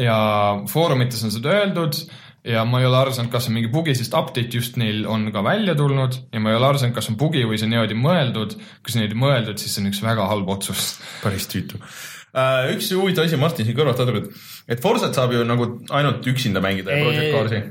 ja foorumites on seda öeldud ja ma ei ole aru saanud, kas on mingi bugi, sest update just neil on ka välja tulnud ja ma ei ole aru saanud, kas on bugi või see on niimoodi mõeldud. kui see niimoodi mõeldud, siis see on üks väga halb otsus. päris tüütu. Üks huvitav asi, Martin siin kõrvalt vaadab, et, et Forsat saab ju nagu ainult üksinda mängida ja Project Carsi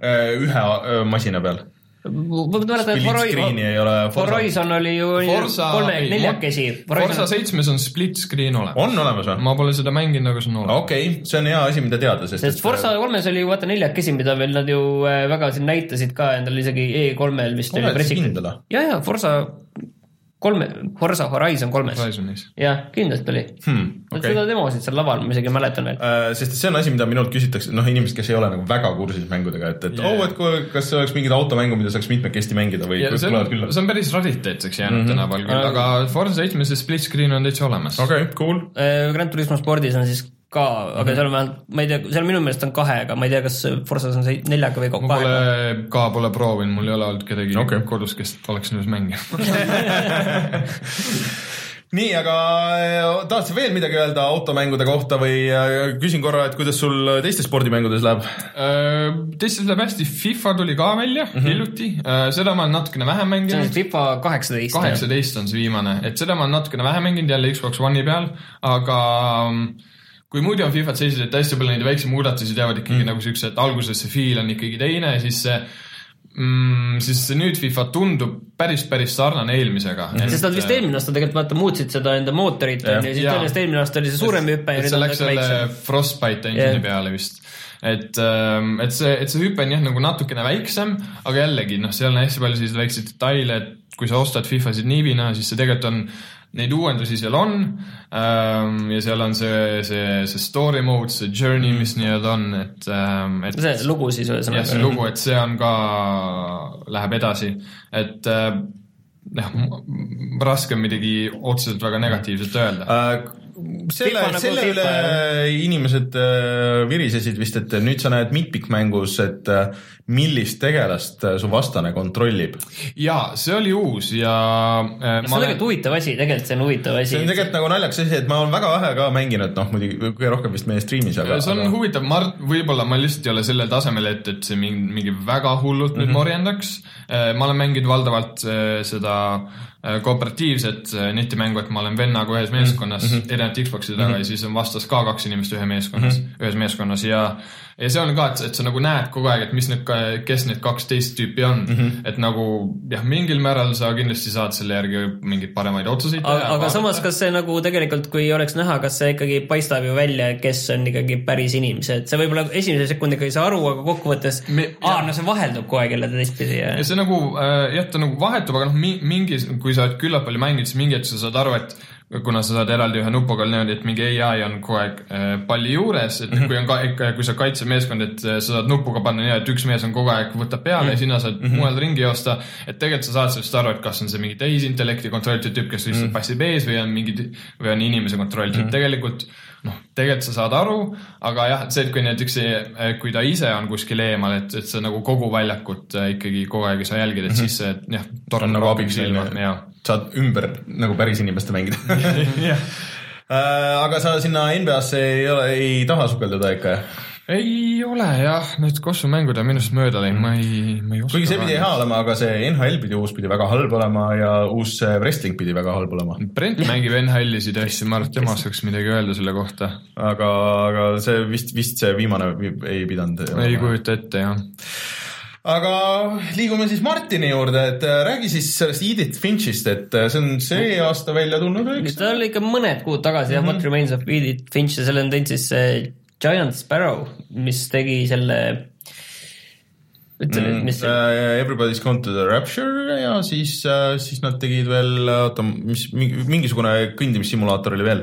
ühe öö, masina peal. ma mäletan, et screen'i ei ole Horizon oli ju Forsa, kolme, neljakesi. Forsa seitsmes on split screen olemas. on olemas või? ma pole seda mänginud, aga see on olemas. okei okay,, see on hea asi, mida teada, sest. sest Forsa kolmes oli ju vaata neljakesi, mida veel nad ju äh, väga siin näitasid ka endal isegi E3-l vist Oled sa kindel, või? ja, ja Forsa kolme, Forsa Horizon kolmes. Jah, kindlasti oli hmm,. Okay. seda demosid seal laval, ma isegi mäletan veel. Uh, sest see on asi, mida minult küsitakse, noh, inimesed, kes ei ole nagu väga kursis mängudega, et, et Yeah. oo, et kui, kas oleks mingit automängu, mida saaks mitmekesti mängida või ja see on, see on päris rariteetseks jäänud mm -hmm. tänapäeval küll, aga Forza seitsmes see split screen on täitsa olemas okei okay,, cool. Gran Turismo spordis on siis ka, aga Mhm. seal on vähemalt, ma ei tea, seal minu meelest on kahega, ma ei tea, kas Forsas on see neljaga või ma kahega. pole, ka pole proovinud, mul ei ole olnud kedagi Okei. okay. kodus, kes oleks nõus mängima. nii, aga äh, tahad sa veel midagi öelda automängude kohta või äh, küsin korra, et kuidas sul teistes spordimängudes läheb? teistes läheb hästi, FIFA tuli ka välja mm -hmm. hiljuti, seda ma olen natukene vähem see on mänginud. FIFA kaheksateist. kaheksateist on see viimane, et seda ma olen natukene vähem mänginud jälle Xbox One'i peal, aga mm, kui muidu on Fifat sellised, et hästi palju neid väikseid muudatusi teevad ikkagi mm. nagu siukse, et alguses see feel on ikkagi teine siis see mm, siis nüüd FIFA tundub päris, päris sarnane eelmisega mm. -hmm. sest nad vist eelmine aasta tegelikult vaata muutsid seda enda mootorit Jah. on ju, siis tõenäoliselt eelmine aasta oli see suurem hüpe ja et see on läks selle. Frostbite engine'i Jah. peale vist. et, et see, et see hüpe on jah nagu natukene väiksem, aga jällegi noh, seal on hästi palju selliseid väikseid detaile, et kui sa ostad FIFA-sid niivina, siis see tegelikult on, neid uuendusi seal on ähm, ja seal on see, see, see story mode, see journey, mis nii-öelda on, et ähm,, et see lugu siis jah, see ühesõnaga. lugu, et see on ka, läheb edasi, et äh, jah, raske on midagi otseselt väga negatiivset öelda. Äh, selle nagu selle üle inimesed äh, virisesid vist, et nüüd sa näed mitmikmängus, et äh, millist tegelast äh, su vastane kontrollib. ja see oli uus ja see on tegelikult huvitav asi, tegelikult see on huvitav asi. see on tegelikult nagu naljakas asi, et ma olen väga vähe ka mänginud, noh muidugi kõige rohkem vist meie striimis, aga. see on aga... huvitav, Mart, võib-olla ma lihtsalt ei ole sellel tasemel, et, et see mingi, mingi väga hullult Mhm. mm -hmm. nüüd morjendaks. ma olen mänginud valdavalt seda äh, kooperatiivset äh, netimängu, et ma olen vennaga ühes meeskonnas mm -hmm. erinevate Xbox'ide taga mm -hmm. ja siis on vastas ka kaks inimest ühe meeskonnas mm, -hmm. ühes meeskonnas ja ja see on ka, et, et sa nagu näed kogu aeg, et mis need, kes need kaks teist tüüpi on mm. -hmm. et nagu jah, mingil määral sa kindlasti saad selle järgi mingeid paremaid otsuseid aga, aga samas, kas see nagu tegelikult, kui oleks näha, kas see ikkagi paistab ju välja, kes on ikkagi päris inimesed, see võib-olla esimese sekundiga ei saa aru, aga kokkuvõttes Me-, aa, no see vaheldub kogu aeg jälle teistpidi ja ja see nagu äh, jah, ta nagu vahetub, aga noh, mingi, kui sa oled küllalt palju mänginud, siis mingi hetk sa saad aru, et kuna sa saad eraldi ühe nupuga niimoodi, et mingi ai on kogu aeg äh, palli juures, et mm -hmm. kui on ka ikka, kui sa kaitsed meeskond, et äh, sa saad nupuga panna nii, et üks mees on kogu aeg, võtab peale mm -hmm. ja sina saad mm -hmm. mujal ringi joosta. et tegelikult sa saad sellest aru, et kas on see mingi tehisintellekti kontrollitud tüüp, kes lihtsalt mm -hmm. passib ees või on mingi, või on inimese kontrollitud mm, -hmm. tegelikult noh, tegelikult sa saad aru, aga jah, et see, et kui näiteks see, kui ta ise on kuskil eemal, et, et sa nagu kogu väljakut äh, ikkagi kogu aeg ei saa jälgida, et siis see jah, on nagu abiks selline jah. saad ümber nagu päris inimeste mängida. *laughs* aga sa sinna NBA-sse ei ole, ei taha sukelduda ikka jah? Ei ole jah, need kossumängud on minust mööda läinud, ma ei, ma ei oska. kuigi see pidi hea olema, aga see NHL pidi uus pidi väga halb olema ja uus see wrestling pidi väga halb olema. Brent *laughs* mängib NHL-isid hästi, ma arvan, et tema oskaks midagi öelda selle kohta. aga, aga see vist, vist see viimane vi- ei pidanud. ei kujuta ette jah. aga liigume siis Martini juurde, et äh, räägi siis sellest Edith Finchist, et äh, see on see aasta välja tulnud, eks? ta oli ikka mõned kuud tagasi jah, What Remains of Edith Finch ja selle on teinud siis see Giant Sparrow, mis tegi selle, ütle nüüd, mis see Uh, Everybody's Gone to the Rapture ja siis, siis nad tegid veel, oota, mis mingi- mingisugune kõndimissimulaator oli veel.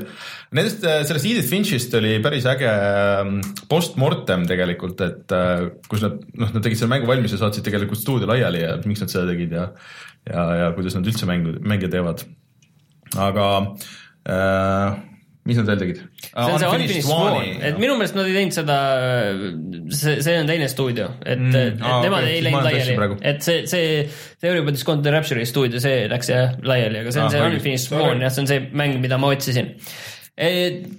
Nendest, sellest Edith Finchist oli päris äge ähm, post-mortem tegelikult, et äh, kus nad, noh, nad tegid selle mängu valmis ja saatsid tegelikult stuudio laiali ja miks nad seda tegid ja ja, ja kuidas nad üldse mängu, mänge teevad. aga äh, mis nad veel tegid? et minu meelest nad ei teinud seda, see, see on teine stuudio, et mm,, et aa, nemad okei, ei läinud laiali. et see, see, see Everybody's Gone the Rapture'i stuudio, see läks jah laiali, aga see on Ah, see. Unfinished Swan jah, see on see mäng, mida ma otsisin.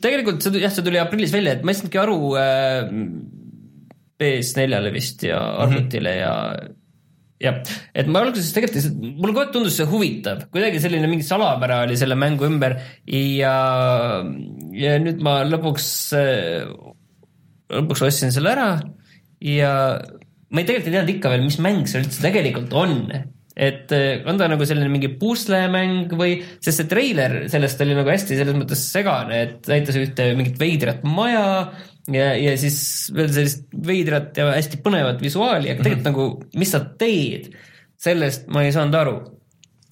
tegelikult see, jah, see tuli aprillis välja, et ma ei saanudki aru äh, PS4-le vist ja arvutile ja jah, et ma alguses tegelikult, mulle kogu aeg tundus see huvitav, kuidagi selline mingi salapära oli selle mängu ümber. Ja, ja nüüd ma lõpuks, lõpuks ostsin selle ära. Ja ma ei tegelikult ei teadnud ikka veel, mis mäng see üldse tegelikult on. Et eh, on ta nagu selline mingi puslemäng või, sest see treiler sellest oli nagu hästi selles mõttes segane, et näitas ühte mingit veidrat maja ja, ja siis veel sellist veidrat ja hästi põnevat visuaali, aga tegelikult mm -hmm. nagu, mis sa teed, sellest ma ei saanud aru.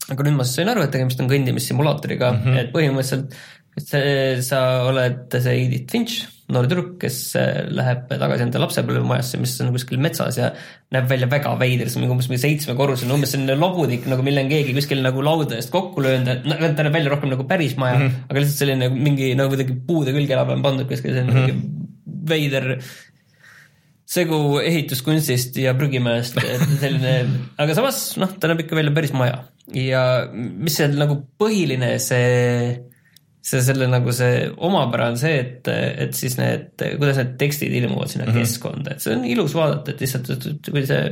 aga nüüd ma siis sain aru, et tegemist on kõndimissimulaatoriga mm, -hmm. et põhimõtteliselt see, sa oled see Edith Finch, noor tüdruk, kes äh, läheb tagasi enda lapsepõlvemajasse, mis on kuskil metsas ja näeb välja väga veider, see on umbes mingi seitsmekorruseline, umbes selline lobudik nagu, mille on keegi kuskil nagu lauda eest kokku löönud, et noh, ta näeb välja rohkem nagu päris maja mm, -hmm. aga lihtsalt selline mingi nagu kuidagi puude külge peal pandud kuskil selline mm -hmm. Veider segu ehituskunstist ja prügimäest, *laughs* selline, aga samas noh, ta näeb ikka välja päris maja ja mis see nagu põhiline see see selle nagu see omapära on see, et, et siis need, kuidas need tekstid ilmuvad sinna mm -hmm. keskkonda, et see on ilus vaadata, et lihtsalt, kui see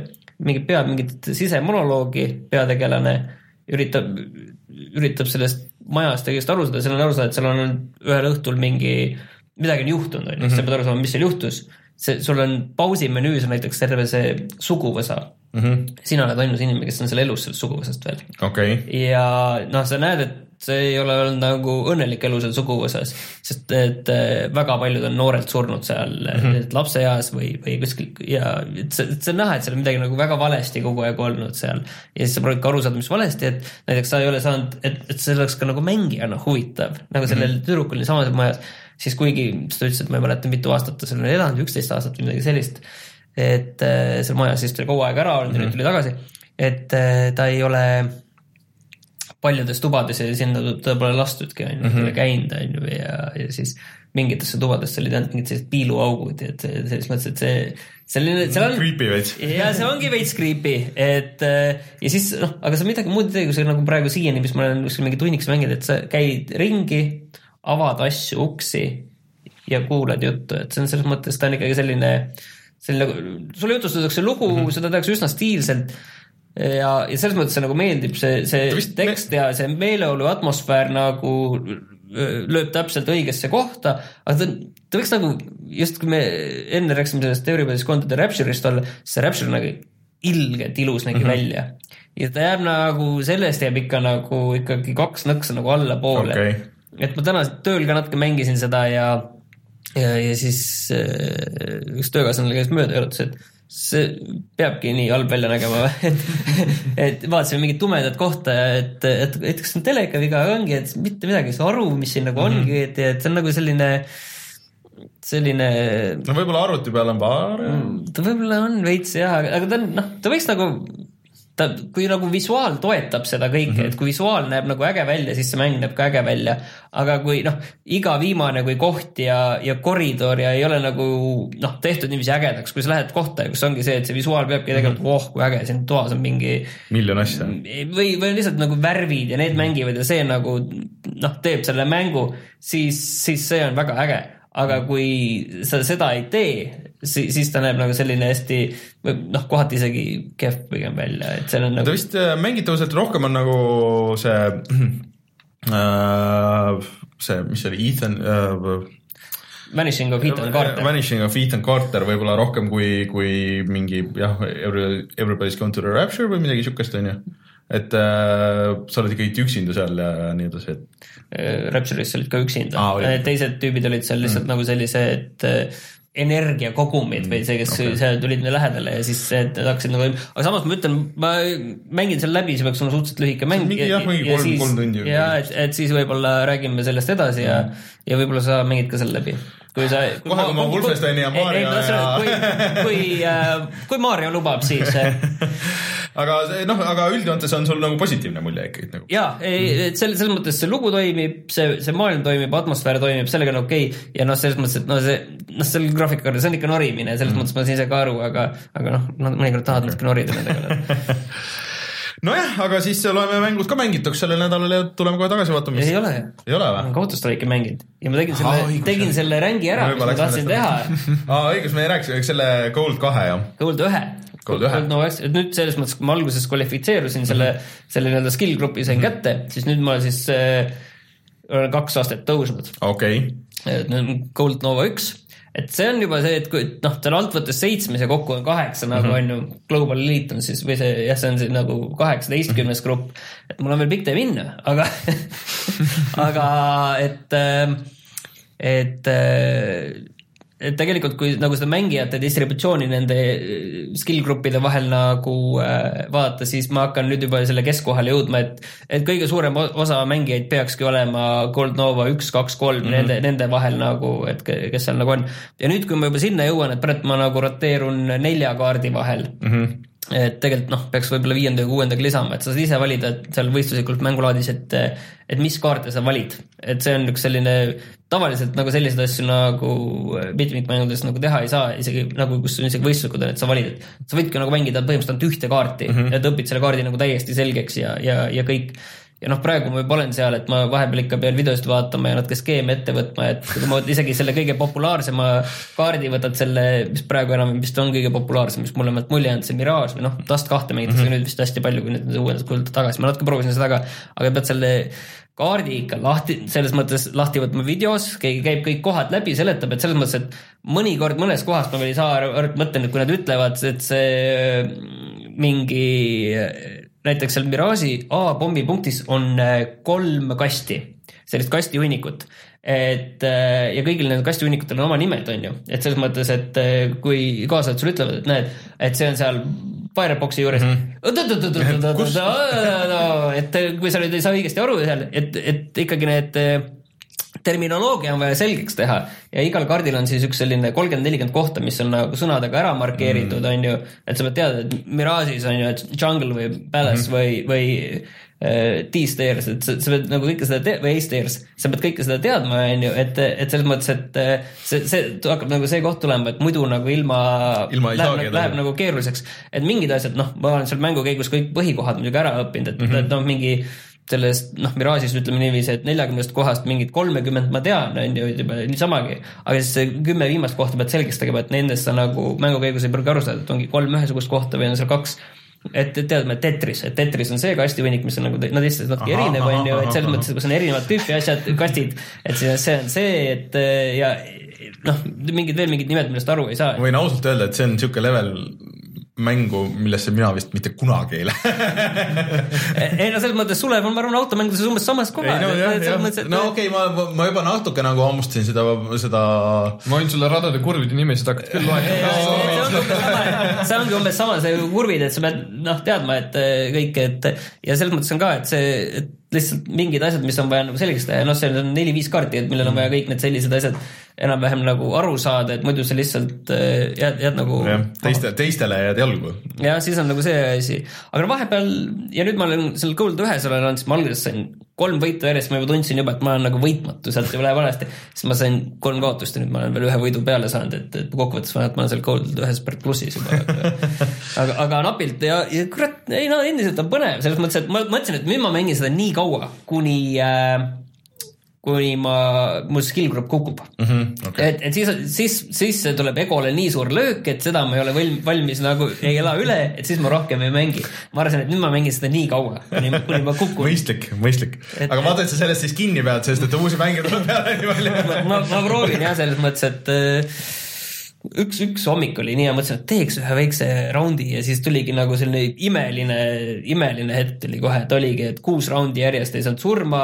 mingi peab mingit sisemonoloogi, peategelane üritab, üritab sellest majast ja kõigest aru saada, seal on aru saada, et seal on ühel õhtul mingi midagi on juhtunud, on ju, sa pead aru saama, mis seal juhtus. see, sul on pausi menüüs on näiteks terve see suguvõsa mm. Mhm. -hmm. sina oled ainus inimene, kes on seal elus sellest suguvõsast veel. okei, ja noh, sa näed, et see ei ole olnud nagu õnnelik elu seal suguvõsas, sest et äh, väga paljud on noorelt surnud seal mm -hmm. lapseeas või, või kuskil ja et see, see on näha, et seal on midagi nagu väga valesti kogu aeg olnud seal. ja siis sa proovid ka aru saada, mis valesti, et näiteks sa ei ole saanud, et, et see oleks ka nagu mängijana huvitav, nagu sellel mm -hmm. tüdrukul samas majas, siis kuigi ta ütles, et ma ei mäleta, mitu aastat ta seal on elanud, üksteist aastat või midagi sellist, et äh, seal majas siis ta oli kaua aega ära olnud ja nüüd tuli tagasi, et äh, ta ei ole paljudes tubades ja sinna ta pole lastudki, on ju, pole käinud, on ju, ja, ja siis mingitesse tubadesse olid ainult mingid sellised piiluaugud, et selles mõttes, et see selline, seal on creepy veits. ja see ongi veits creepy, et äh, ja siis noh, aga sa midagi muud ei tee, kui sa nagu praegu siiani, mis ma olen kuskil mingi tunniks mänginud, et sa käid ringi, avad asju, uksi ja kuulad juttu, et see on selles mõttes, ta on ikkagi selline, selline, sulle jutustatakse lugu mm, -hmm. seda tehakse üsna stiilselt ja, ja selles mõttes see nagu meeldib, see, see Ta vist- tekst ja see meeleolu atmosfäär nagu öö, lööb täpselt õigesse kohta, aga ta, ta võiks nagu, just kui me enne rääkisime sellest Everybody's Gone to the Rapture'ist olla, siis see Rapture nägi ilgelt ilus nägi mm -hmm. välja. ja ta jääb nagu, sellest jääb ikka nagu ikkagi kaks nõksa nagu allapoole Okei. Et ma täna tööl ka natuke mängisin seda ja, ja, ja siis äh, üks töökaaslane käis mööda ja ütles, et see peabki nii halb välja nägema, *laughs* et, et vaatasime mingit tumedat kohta ja et, et, et kas see on teleka viga, ongi, et mitte midagi ei saa aru, mis siin nagu ongi, et, et see on nagu selline, selline no võib-olla arvuti peal on parem. ta võib-olla on veits jah, aga ta on noh, ta võiks nagu, ta, kui nagu visuaal toetab seda kõike mm, -hmm. et kui visuaal näeb nagu äge välja, siis see mäng näeb ka äge välja. aga kui noh, iga viimane kui koht ja, ja koridor ja ei ole nagu noh, tehtud niiviisi ägedaks, kui sa lähed kohta, kus ongi see, et see visuaal peabki tegelikult mm, -hmm. oh kui äge, siin toas on mingi miljon asja. või, või lihtsalt nagu värvid ja need mängivad ja see nagu noh, teeb selle mängu, siis, siis see on väga äge. Aga kui sa seda ei tee, siis, siis ta näeb nagu selline hästi noh, kohati isegi kehv pigem välja, et seal on ta nagu vist äh, mängitavuselt rohkem on nagu see *clears throat* äh,, see, mis see oli, Ethan äh, Vanishing of Ethan Carter. Vanishing of Ethan Carter võib-olla rohkem kui, kui mingi jah, Every, Everybody's gone to the rapture või midagi siukest, onju. Et äh, sa oled ikkagi üksinda seal ja nii edasi, et Rapture'is olid ka üksinda oli., teised tüübid olid seal lihtsalt mm. nagu sellised äh, energiakogumid või see, kes okay. seal tulid meile lähedale ja siis nad hakkasid nagu, aga samas ma ütlen, ma mängin selle läbi, see peaks olema suhteliselt lühike mäng. jah, mingi kolm- kolm tundi ja et, et siis võib-olla räägime sellest edasi ja, ja võib-olla sa mängid ka selle läbi. Kui sa. Kohe, kui ma Wolfensteini ja Mario ja- kui, kui, kui Mario lubab, siis *laughs* aga see- noh, aga üldjoontes on sul nagu positiivne mulje ikkagi nagu. ja, et selles, selles mõttes see lugu toimib, see, see maailm toimib, atmosfäär toimib, sellega on okei okay. ja noh, selles mõttes, et no see, noh, selle graafikaga, see on ikka norimine, selles mm. mõttes ma saan ise ka aru, aga, aga noh, mõnikord tahad natuke norida nendega. *laughs* nojah, aga siis loeme mängud ka mängituks sellel nädalal ja tuleme kohe tagasi vaatama. ei ole ei ole ma olen või? Counter-Strike'i mänginud ja ma tegin selle õigus,, tegin selle rängi ära, mis ma tahtsin teha. *laughs* aa, õigus, me rääkisime selle Gold kahe jah. Gold ühe. Gold ühe. no et nüüd selles mõttes, kui ma alguses kvalifitseerusin selle, selle nii-öelda skill grupi sain kätte, siis nüüd ma siis äh, olen kaks aastat tõusnud. okei, et nüüd on Gold Nova üks, et see on juba see, et kui noh, tal alt võttes seitsmes ja kokku on kaheksa nagu on ju, Global Elite on siis või see jah, see on see nagu kaheksateistkümnes grupp, et mul on veel pikk tee minna, aga *laughs* aga et, et et tegelikult, kui nagu seda mängijate distributsiooni nende skill gruppide vahel nagu äh, vaadata, siis ma hakkan nüüd juba selle keskkohale jõudma, et et kõige suurem osa mängijaid peakski olema Gold Nova üks, kaks, kolm, nende, nende vahel nagu, et ke- kes seal nagu on. ja nüüd, kui ma juba sinna jõuan, et praegu ma nagu roteerun nelja kaardi vahel mm. -hmm et tegelikult noh, peaks võib-olla viienda ja kuuendaga lisama, et sa saad ise valida et seal võistluslikult mängulaadis, et et mis kaarte sa valid, et see on üks selline, tavaliselt nagu selliseid asju nagu mitmikmängudes nagu teha ei saa, isegi nagu kus on isegi võistluslikud on, et sa valid, et sa võidki nagu mängida põhimõtteliselt ainult ühte kaarti mm -hmm. ja et õpid selle kaardi nagu täiesti selgeks ja, ja, ja kõik. Ja noh, praegu ma juba olen seal, et ma vahepeal ikka pean videosid vaatama ja natuke skeeme ette võtma, et kui ma *laughs* isegi selle kõige populaarsema kaardi võtad selle, mis praegu enam vist on kõige populaarsem, mis mulle vähemalt mulje jäänud, see Mirage või noh, Dust kahte mängitakse mm -hmm. nüüd vist hästi palju, kui nüüd uuendused kuulutavad tagasi, ma natuke proovisin seda ka, aga pead selle kaardi ikka lahti, selles mõttes lahti võtma videos, keegi käib kõik kohad läbi, seletab, et selles mõttes, et mõnikord mõnes kohas ma veel ei saa aru, mõtlen, et kui nad ütlevad, et see mingi näiteks seal Mirage'i A pommipunktis on äh, kolm kasti, sellist kastihunnikut. et äh, ja kõigil nendel kastihunikutel on oma nimed, on ju, et selles mõttes, et äh, kui kaasajad sulle ütlevad, et näed, et see on seal Fireboxi juures mm. -hmm. et kui sa nüüd ei saa õigesti aru seal, et, et ikkagi need terminoloogia on vaja selgeks teha ja igal kaardil on siis üks selline kolmkümmend, nelikümmend kohta, mis on nagu sõnadega ära markeeritud mm., on ju. et sa pead teada, et Mirage'is on ju, et jungle või palace mm -hmm. või, või äh, D-stairs, et sa, sa pead nagu kõike seda te- või A-stairs, sa pead kõike seda teadma, on ju, et, et selles mõttes, et äh, see, see hakkab nagu see koht tulema, et muidu nagu ilma, Ilma läheb, nagu, läheb edasi. nagu keeruliseks. et mingid asjad, noh, ma olen seal mängu käigus kõik põhikohad muidugi ära õppinud, et mm -hmm. noh, mingi sellest noh, Mirage'is ütleme niiviisi, et neljakümnest kohast mingid kolmekümmend ma tean, on ju, juba niisamagi. aga siis see kümme viimast kohta pead selgeks tegema, et nendest sa nagu mängu käigus ei pruugi aru saada, et ongi kolm ühesugust kohta või on seal kaks et et Tetris, et Tetris on see kastihunnik, mis on nagu, nad lihtsalt natuke erinev, on ju, et selles mõttes, kus on erinevat tüüpi asjad, kastid, et see see on see, et ja noh, mingid veel mingid nimed, millest aru ei saa. võin ausalt öelda, et see on niisugune level mängu, millesse mina vist mitte kunagi ei lähe. *laughs* ei no selles mõttes Sulev on, ma arvan, automängudes umbes samas kohas. no jah, jah, no okei okay,, ma, ma juba natuke nagu hammustasin seda, seda ma võin sulle radade kurvide nimesid hakata küll loetama. *laughs* see ongi umbes sama, see kurvid, et sa pead noh teadma, et äh, kõik, et ja selles mõttes on ka, et see, et lihtsalt mingid asjad, mis on vaja nagu selgeks teha, noh, seal on neli-viis kaarti, et millel on vaja kõik need sellised asjad enam-vähem nagu aru saada, et muidu sa lihtsalt äh, jääd, jääd nagu jah, teiste, teistele jääd jalgu. ja siis on nagu see asi, aga no vahepeal ja nüüd ma olen seal Gold ühes olen olnud, siis ma alguses sain kolm võitu järjest, ma juba tundsin juba, et ma olen nagu võitmatu, sealt ei läheb valesti. siis ma sain kolm kaotust ja nüüd ma olen veel ühe võidu peale saanud, et, et kokkuvõttes ma arvan, et ma olen seal Gold ühes plussis juba. *laughs* aga, aga napilt ja, ja kurat, ei no endiselt on põnev, selles mõttes, et ma mõtlesin, et nüüd ma mängin seda nii kaua, kuni äh, kuni ma, mul skill group kukub mm. -hmm. et, et siis, siis, siis tuleb egole nii suur löök, et seda ma ei ole võl- valmis nagu ei ela üle, et siis ma rohkem ei mängi. ma arvasin, et nüüd ma mängin seda nii kaua, kuni, kuni ma kukun. mõistlik, mõistlik. Aga vaata, et sa sellest siis kinni pead, sest et uusi mänge tuleb peale nii palju. ma, ma proovin jah, selles mõttes, et äh, üks, üks hommik oli nii ja mõtlesin, et teeks ühe väikse raundi ja siis tuligi nagu selline imeline, imeline hetk tuli kohe, et oligi, et kuus raundi järjest ei saanud surma,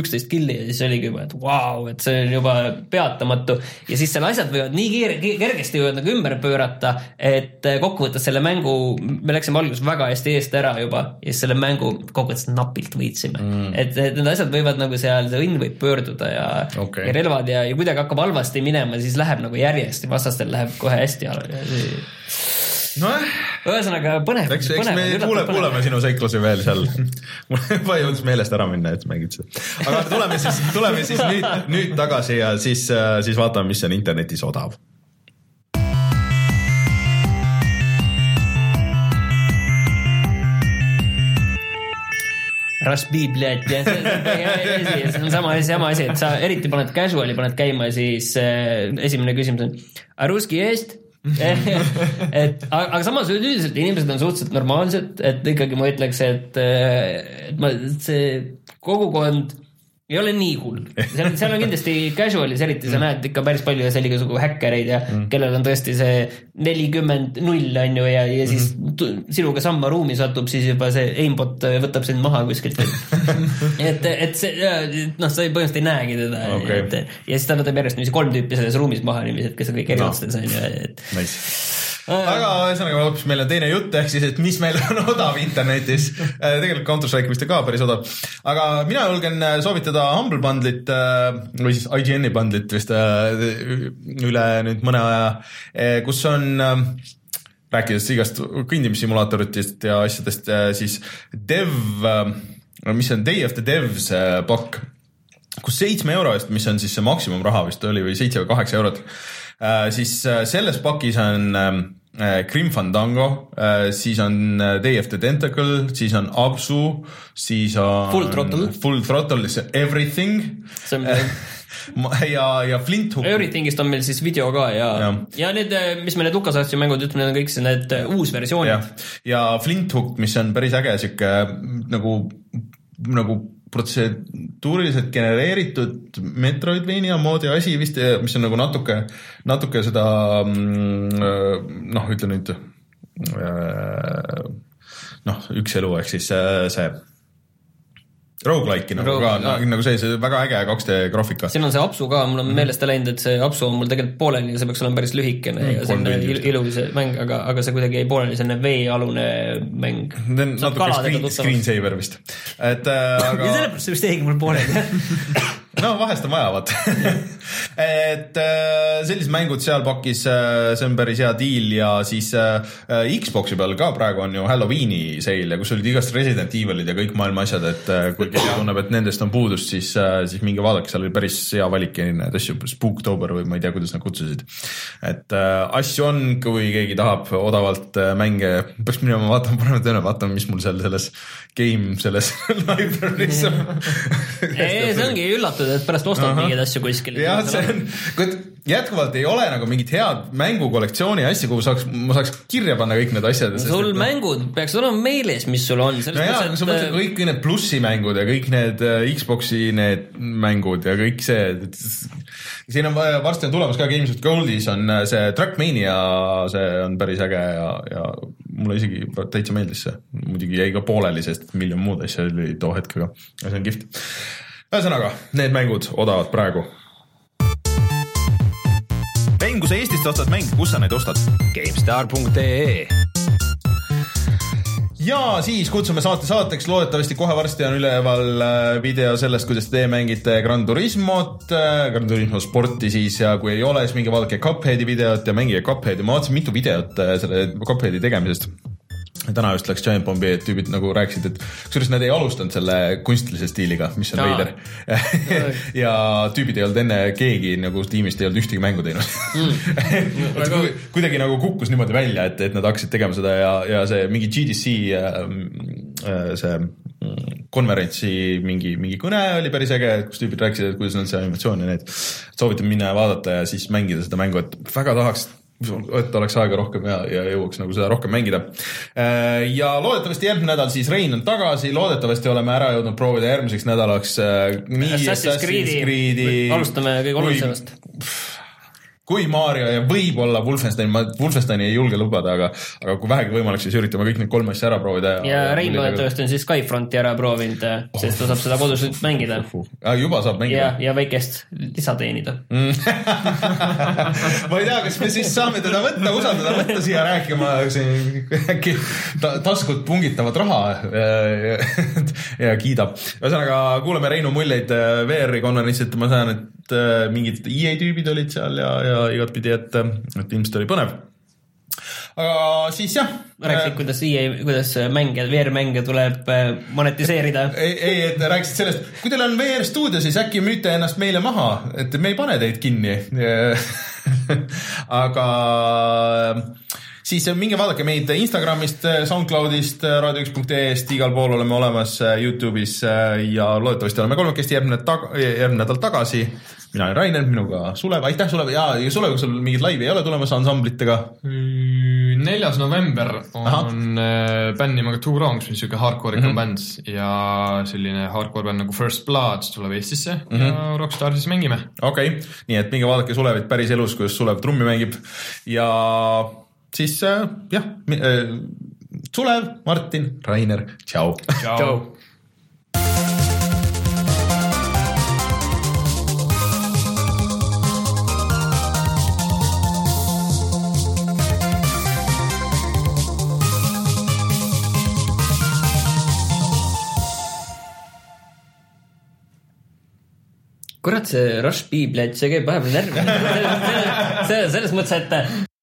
üksteist killi ja siis oligi juba, et vau wow,, et see on juba peatamatu. ja siis seal asjad võivad nii kiire, kergesti võivad nagu ümber pöörata, et äh, kokkuvõttes selle mängu, me läksime alguses väga hästi eest ära juba ja siis selle mängu kokkuvõttes napilt võitsime mm.. et, et need asjad võivad nagu seal, see õnn võib pöörduda ja Okei. ja relvad ja, ja kuidagi hakkab halvasti minema, siis läheb nagu järjest ja vastastel läheb kohe hästi. nojah, ühesõnaga põnev. eks, eks me kuule, kuulame sinu seiklusi veel seal. *laughs* mul juba jõudis meelest ära minna, et mängid seda. aga tuleme siis, tuleme siis nüüd, nüüd tagasi ja siis, siis vaatame, mis on internetis odav. Rasbi, bled, see on sama, sama asi, et sa eriti paned casual'i paned käima, siis äh, esimene küsimus on, Ruski eest *laughs* et aga samas üldiselt inimesed on suhteliselt normaalsed, et ikkagi ma ütleks, et, äh, et ma, see kogukond ei ole nii hull, seal, seal on kindlasti casual'is eriti sa näed ikka päris palju seal igasugu häkkereid ja mm. kellel on tõesti see nelikümmend null on ju ja, ja siis mm. sinuga samma ruumi satub, siis juba see aimbot võtab sind maha kuskilt. *laughs* et, et see, noh, sa põhimõtteliselt ei näegi teda Okei. et ja siis ta võtab järjest niiviisi kolm tüüpi selles ruumis maha niiviisi, et kes on kõik erinevates on ju, et Nice. Aga ühesõnaga hoopis meil on teine jutt, ehk siis, et mis meil on *laughs* odav internetis. tegelikult Counter Strike vist on ka päris odav. aga mina julgen äh, soovitada Humble Bundle'it äh, või siis IGN-i bundle'it vist äh, üle nüüd mõne aja, kus on äh, rääkides igast kõndimissimulaatoritest ja asjadest, siis Dev, mis see on, Day of the Devs äh, pakk, kus seitsme euro eest, mis on siis see maksimumraha vist oli või seitse või kaheksa eurot, siis äh, selles pakis on ähm, Grim Fandango, siis on äh, Day of the Tentacle, siis on Absu, siis on Full Throttle. Full Throttle, siis Everything see on *laughs* ja, ja Flint Hook. Everythingist on meil siis video ka ja, ja, ja need, mis me need LucasArtsi mängud ütleme, need on kõik see- need äh, uusversioonid., ja Flint Hook, mis on päris äge sihuke nagu, nagu protseduuriliselt genereeritud Metroidvania moodi asi vist, mis on nagu natuke, natuke seda mm, noh, ütle nüüd äh, noh, üks elu ehk siis see rogu-like'i nagu Rogu- ka nagu see, see väga äge 2D graafika. siin on see apsu ka, mul on meelest läinud, et see apsu on mul tegelikult pooleli ja see peaks olema päris lühikene Mm, ja selline il- ilus mäng, aga, aga see kuidagi jäi pooleli, selline veealune mäng. natuke screen, screensaver vist, et äh, *laughs* aga sellepärast see vist jäigi mul pooleli. *laughs* no vahest on vaja, vaata. *laughs* et äh, sellised mängud seal pakis, see on päris hea diil ja siis äh, Xbox'i peal ka praegu on ju Halloweeni seil ja kus olid igast Resident Evilid ja kõik maailma asjad, et äh, kui keegi tunneb, et nendest on puudust, siis, siis minge vaadake, seal oli päris hea valik erinevaid asju, Spooktober või ma ei tea, kuidas nad kutsusid. et äh, asju on, kui keegi tahab odavalt äh, mänge, peaks minema vaatama paremat üle, vaatama, mis mul seal selles game selles *laughs* library's on. ei, see ongi üllatud, et pärast ostad Ahah. mingeid asju kuskil. jah, see on, jätkuvalt ei ole nagu mingit head mängukollektsiooni asja, kuhu saaks, ma saaks kirja panna kõik need asjad. sul mängud peaksid olema meeles, mis sul on. no jaa, aga sa mõtled kõik need plussimängud ja kõik need äh, Xbox'i need mängud ja kõik see, siin on vaja, varsti on tulemas ka Games with Goldis on äh, see Trackmania, see on päris äge ja, ja mulle isegi täitsa meeldis see. muidugi jäi ka pooleli, sest miljon muud asja oli too hetk, aga see on kihvt. ühesõnaga, need mängud odavad praegu. mäng, kui sa Eestist ostad mänge, kus sa neid ostad? GameStar.ee ja siis kutsume saate saateks, loodetavasti kohe varsti on üleval äh, video sellest, kuidas te mängite Gran Turismot, Gran Turismo sporti siis ja kui ei ole, siis minge vaadake Cupheadi videot ja mängige Cupheadi, ma vaatasin mitu videot äh, selle Cupheadi tegemisest täna just läks Giant Bombi, et tüübid nagu rääkisid, et kusjuures nad ei alustanud selle kunstilise stiiliga, mis on veider. *laughs* ja tüübid ei olnud enne, keegi nagu tiimist ei olnud ühtegi mängu teinud mm. *laughs* kuidagi nagu kukkus niimoodi välja, et, et nad hakkasid tegema seda ja, ja see mingi GDC äh, äh, see mm, konverentsi mingi, mingi kõne oli päris äge, kus tüübid rääkisid, et kuidas on see animatsioon ja need. soovitan minna ja vaadata ja siis mängida seda mängu, et väga tahaks et oleks aega rohkem ja, ja jõuaks nagu seda rohkem mängida. ja loodetavasti järgmine nädal siis Rein on tagasi, loodetavasti oleme ära jõudnud proovida järgmiseks nädalaks äh, nii Assassin's Creed'i, alustame kõige olulisemast. Kui Mario ja võib-olla Wolfenstein, ma Wolfensteini ei julge lubada, aga, aga kui vähegi võimalik, siis üritame kõik need kolm asja ära proovida. ja Rein loodetavasti on siis Skyfronti ära proovinud, sest ta saab seda kodus nüüd mängida. juba saab ja mängida,. ja väikest lisa teenida. *laughs* ma ei tea, kas me siis saame teda võtta, usaldada, võtta siia rääkima siin äkki ta, taskut pungitavat raha ja, *laughs* ja kiidab. ühesõnaga kuulame Reinu muljeid äh, VR-i konverentsilt, ma tean, et äh, mingid EA tüübid olid seal ja, ja igatpidi, et, et ilmselt oli põnev. aga siis jah. rääkisid, kuidas EA, kuidas mänge, VR-mänge tuleb äh, monetiseerida. *laughs* ei, ei, et rääkisid sellest, kui teil on VR stuudio, siis äkki müüte ennast meile maha, et me ei pane teid kinni. *laughs* aga siis minge vaadake meid Instagramist, SoundCloudist, raadio1.ee-st, igal pool oleme olemas Youtube'is ja loodetavasti oleme kolmekesti järgmine tag-, järgmine nädal tagasi. mina olen Rainer, minuga Sulev, aitäh Sulev ja, Sulev, kas sul mingit laivi ei ole tulemas ansamblitega? neljas november on äh, bänd nimega Two Wrongs, mis on siuke hardcore ikka mm -hmm. bänd ja selline hardcore bänd nagu First Blood tuleb Eestisse mm -hmm. ja Rockstar siis mängime. okei okay., nii et minge vaadake Sulevit päris elus, kuidas Sulev trummi mängib ja siis äh, jah äh,, Sulev, Martin, Rainer, tšau. tšau. kurat, see Rush B, see käib vahepeal närvi. *laughs* selles mõttes, et